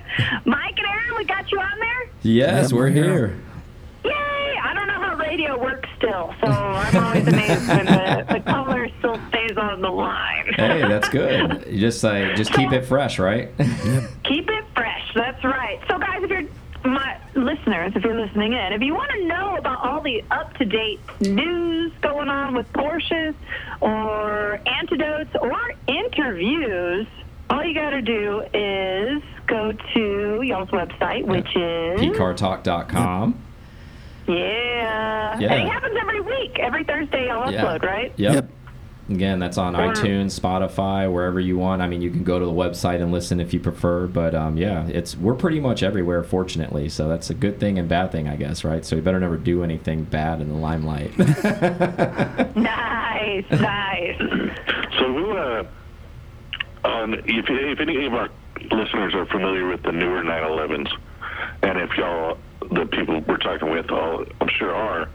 Mike and Aaron, we got you on there? Yes, Yep, we're we're here. here. Yay! I don't know how radio works still, so I'm always amazed when the, the caller still stays on the line. Hey, that's good. You just like just keep it fresh, right? Keep it fresh. That's right. So, guys, if you're my listeners, if you're listening in, if you want to know about all the up-to-date news going on with Porsches, or antidotes, or interviews, all you got to do is go to y'all's website, which is pcartalk.com. yeah. Yeah. And it happens every week. Every Thursday, I'll Yeah. upload, right? Yep. Yep. Again, that's on Or- iTunes, Spotify, wherever you want. I mean, you can go to the website and listen if you prefer. But um, yeah, it's we're pretty much everywhere, fortunately. So that's a good thing and bad thing, I guess, right? So you better never do anything bad in the limelight. Nice, nice. So who? Uh, on if if any of our listeners are familiar with the newer 911s, and if y'all the people we're talking with all I'm sure are.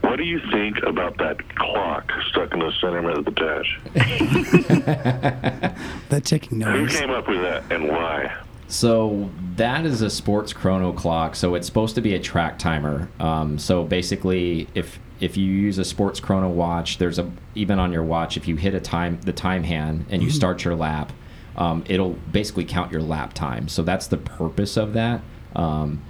What do you think about that clock stuck in the center of the dash? That ticking noise. Who came up with that and why? So that is a sports chrono clock. So it's supposed to be a track timer. Um, so basically, if if you use a sports chrono watch, there's a even on your watch, if you hit a time the time hand and you start your lap, um, it'll basically count your lap time. So that's the purpose of that. Um,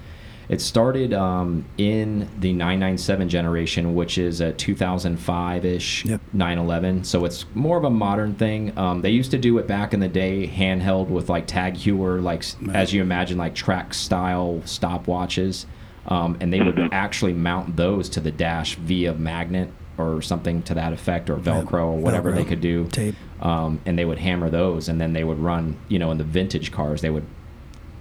it started um, in the 997 generation, which is a 2005-ish Yep. 911. So it's more of a modern thing. Um, they used to do it back in the day, handheld with like TAG Heuer, like s as you imagine, like track style stopwatches, um, and they would actually mount those to the dash via magnet or something to that effect, or Velcro or whatever Velcro. they could do. Tape. Um, and they would hammer those, and then they would run. You know, in the vintage cars, they would,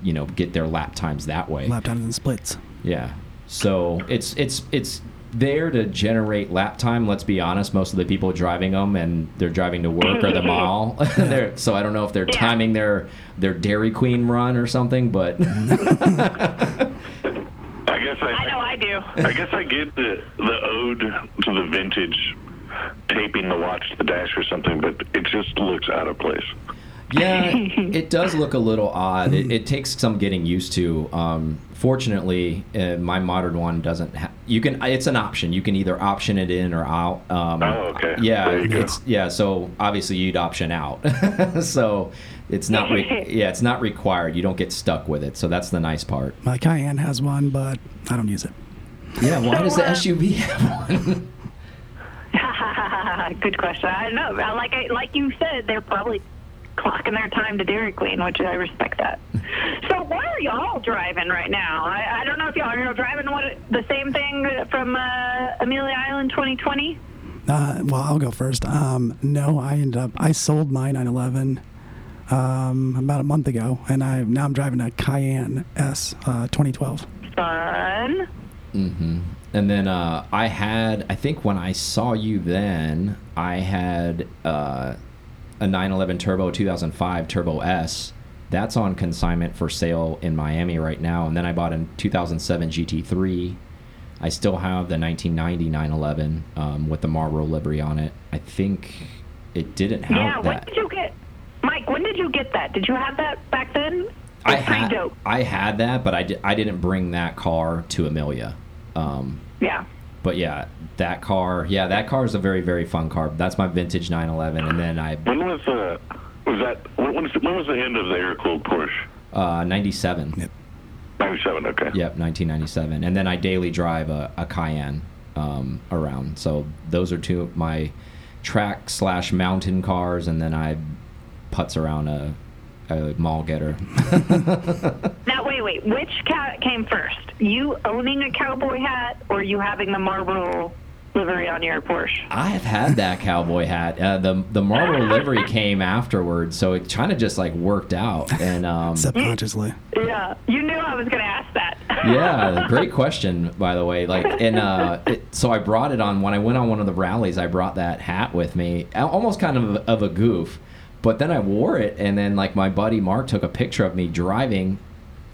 you know, get their lap times that way. Lap times and splits. Yeah. So it's it's it's there to generate lap time. Let's be honest. Most of the people driving them and they're driving to work or the mall. they're, so I don't know if they're Yeah. timing their their Dairy Queen run or something, but I guess I, I know I do. I guess I get the the ode to the vintage taping the watch to the dash or something, but it just looks out of place. Yeah, it does look a little odd. It, it takes some getting used to. Um, fortunately, uh, my modern one doesn't. Ha- you can. It's an option. You can either option it in or out. Um, Oh, okay. Yeah, There go. it's yeah. So obviously you'd option out. so it's not. Re- yeah, it's not required. You don't get stuck with it. So that's the nice part. My Cayenne has one, but I don't use it. Yeah. Why does the uh, SUV have one? Good question. I don't know. Like I, like you said, they're probably clocking their time to Dairy Queen, which I respect that. so why are y'all driving right now? I, I don't know if y'all are driving what the same thing from uh, Amelia Island 2020. Uh, well, I'll go first. Um, no, I ended up I sold my 911 um, about a month ago, and I now I'm driving a Cayenne S uh, 2012. Fun. hmm And then uh, I had, I think when I saw you then, I had uh, a 911 Turbo 2005 Turbo S. That's on consignment for sale in Miami right now. And then I bought a 2007 GT3. I still have the 1990 911 um, with the Marlboro livery on it. I think it didn't have Yeah. When did you get, Mike? When did you get that? Did you have that back then? I had. I had that, but I, di- I didn't bring that car to Amelia. Um, Yeah. But yeah, that car, yeah, that car is a very, very fun car. That's my vintage 911, and then I When was uh, was that? When was, when was the end of the air cooled Porsche? uh, 97. Yep. Ninety-seven. Okay. Yep, 1997, and then I daily drive a, a Cayenne um, around. So those are two of my track slash mountain cars, and then I putz around a, a mall getter. Now wait, wait. Which cat came first? You owning a cowboy hat, or you having the Marlboro livery on your Porsche? I have had that cowboy hat. Uh, the the Marlboro livery came afterwards, so it kind of just like worked out. And um, Subconsciously, Yeah. You knew I was going to ask that. yeah, great question, by the way. Like, and uh, it, so I brought it on when I went on one of the rallies. I brought that hat with me, almost kind of of a goof. But then I wore it, and then like my buddy Mark took a picture of me driving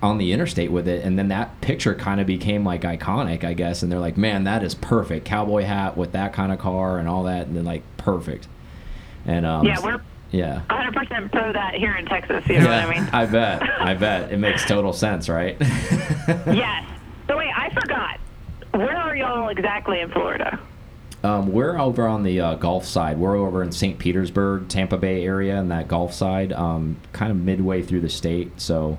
on the interstate with it, and then that picture kind of became like iconic, I guess. And they're like, "Man, that is perfect, cowboy hat with that kind of car and all that," and then like perfect. And um, Yeah, we're yeah. 100% pro that here in Texas. You know Yeah, what I mean? I bet. I bet. It makes total sense, right? yes. So wait, I forgot. Where are y'all exactly in Florida? Um, we're over on the uh, Gulf side. We're over in St. Petersburg, Tampa Bay area, and that Gulf side, um, kind of midway through the state. So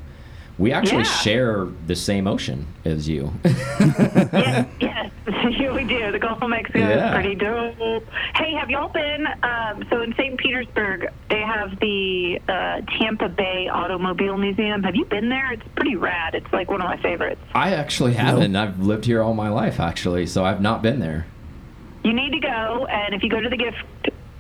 we actually Yeah. share the same ocean as you. yes, yes, here we do. The Gulf of Mexico Yeah. is pretty dope. Hey, have y'all been? Um, so in St. Petersburg, they have the uh, Tampa Bay Automobile Museum. Have you been there? It's pretty rad. It's like one of my favorites. I actually haven't. I've lived here all my life, actually, so I've not been there. You need to go, and if you go to the gift,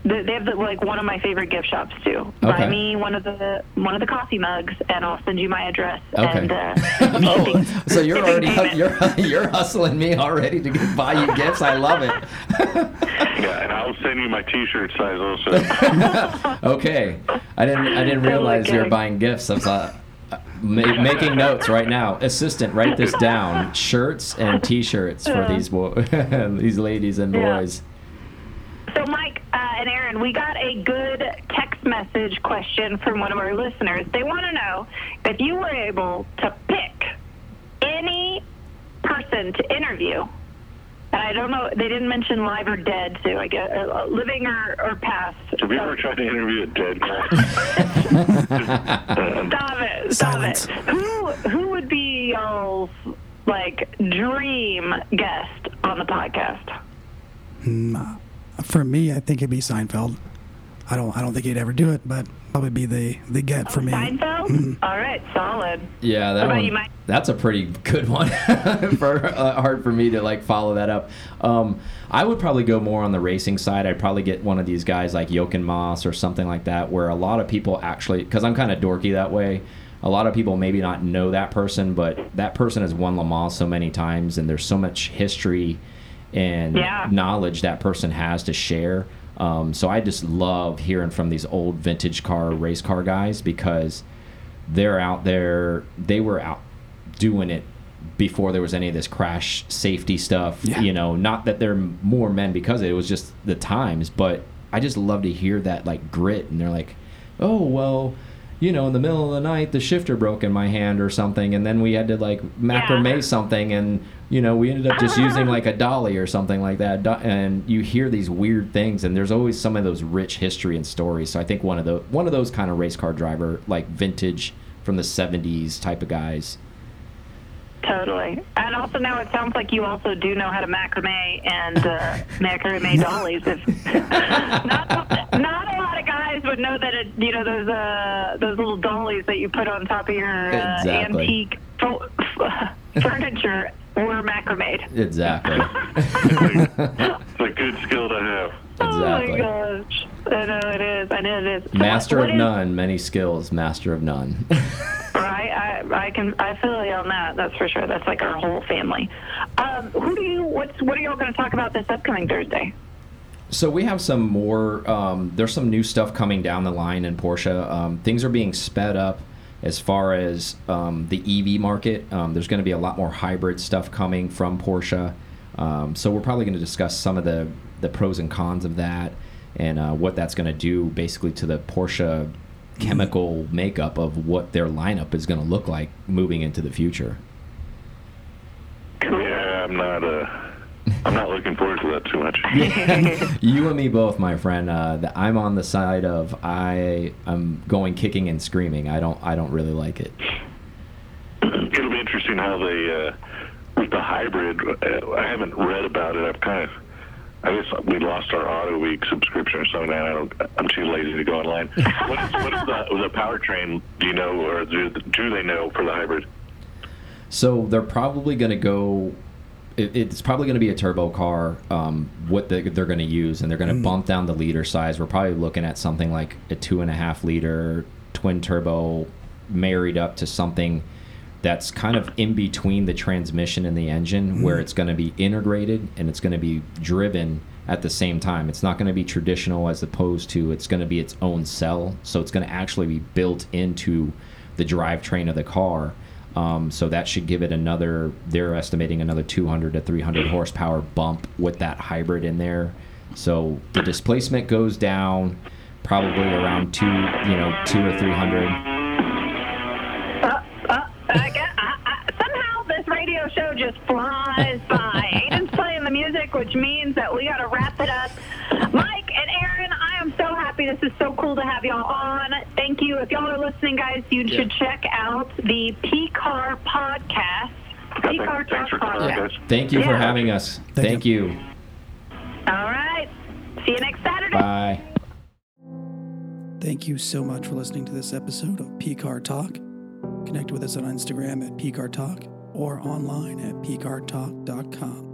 they have the, like one of my favorite gift shops too. Buy me one of the one of the coffee mugs, and I'll send you my address. Okay. And, uh, oh, so you're already payment. you're you're hustling me already to get- buy you gifts. I love it. Yeah, and I'll send you my T-shirt size also. Okay, I didn't I didn't realize you were buying gifts. I was uh, ma- making notes right now. Assistant, write this down: shirts and T-shirts for these bo- these ladies and Yeah. boys. So, Mike uh, and Aaron, we got a good text message question from one of our listeners. They want to know if you were able to pick any person to interview. And I don't know, they didn't mention live or dead, so I guess uh, living or, or past. Have you So- ever tried to interview a dead guy? Stop it! Stop Silence. it! Who who would be y'all's like dream guest on the podcast? for me, I think it'd be Seinfeld. I don't, I don't think he'd ever do it, but probably be the the get for me. Seinfeld. All right, solid. Yeah, that one. you, That's a pretty good one. for uh, hard for me to like follow that up. Um, I would probably go more on the racing side. I'd probably get one of these guys like Jochen Mass or something like that, where a lot of people actually, because I'm kind of dorky that way. A lot of people maybe not know that person, but that person has won Le Mans so many times, and there's so much history and Yeah. knowledge that person has to share. Um, so I just love hearing from these old vintage car race car guys because they're out there. They were out doing it before there was any of this crash safety stuff. Yeah. You know, not that they're more men because it, it was just the times, but I just love to hear that like grit, and they're like, oh well. You know, in the middle of the night, the shifter broke in my hand or something, and then we had to like macrame Yeah. something, and you know, we ended up just using like a dolly or something like that. And you hear these weird things, and there's always some of those rich history and stories. So I think one of the one of those kind of race car driver, like vintage from the '70s type of guys. Totally. And also now it sounds like you also do know how to macrame and uh, macrame dollies. If, not, not a lot of guys would know that it, you know those uh, those little dollies that you put on top of your uh, Exactly. antique furniture were macrame. Exactly. It's a good skill to have. Exactly. Oh my gosh. I know it is. I know it is. Master what of is- none, many skills. Master of none. Right, I, I can I feel you on that. That's for sure. That's like our whole family. Um, who do you? What's what are y'all going to talk about this upcoming Thursday? So we have some more. Um, there's some new stuff coming down the line in Porsche. Um, things are being sped up as far as um, the EV market. Um, there's going to be a lot more hybrid stuff coming from Porsche. Um, so we're probably going to discuss some of the the pros and cons of that and uh, what that's going to do basically to the Porsche chemical makeup of what their lineup is going to look like moving into the future. Yeah, I'm not. Uh, I'm not looking forward to that too much. you and me both, my friend. Uh, that I'm on the side of I. I am going kicking and screaming. I don't I don't really like it. It'll be interesting how they uh, with the hybrid. Uh, I haven't read about it. I've kind of. I guess we lost our Auto Week subscription or something. I don't. I'm too lazy to go online. What is, what is the, the powertrain? Do you know, or do, do they know for the hybrid? So they're probably going to go. It, it's probably going to be a turbo car. Um, what they, they're going to use, and they're going to bump down the liter size. We're probably looking at something like a two and a half liter twin turbo, married up to something that's kind of in between the transmission and the engine, where it's going to be integrated and it's going to be driven at the same time. It's not going to be traditional as opposed to it's going to be its own cell. So it's going to actually be built into the drivetrain of the car. Um, so that should give it another. They're estimating another 200 to 300 horsepower bump with that hybrid in there. So the displacement goes down, probably around two, you know, two or 300. Uh, uh, somehow this radio show just flies by. Aiden's playing the music, which means that we got to wrap it up. Mike and Aaron, I am so happy. This is so cool to have y'all on. Thank you. If y'all are listening, guys, you should check out the P Car podcast. P Car Thanks for Talk podcast. guys. Thank you for having us. Thank Thank, you. All right. See you next Saturday. Bye. Thank you so much for listening to this episode of PCAR Talk. Connect with us on Instagram at PCAR Talk or online at PCARTalk.com.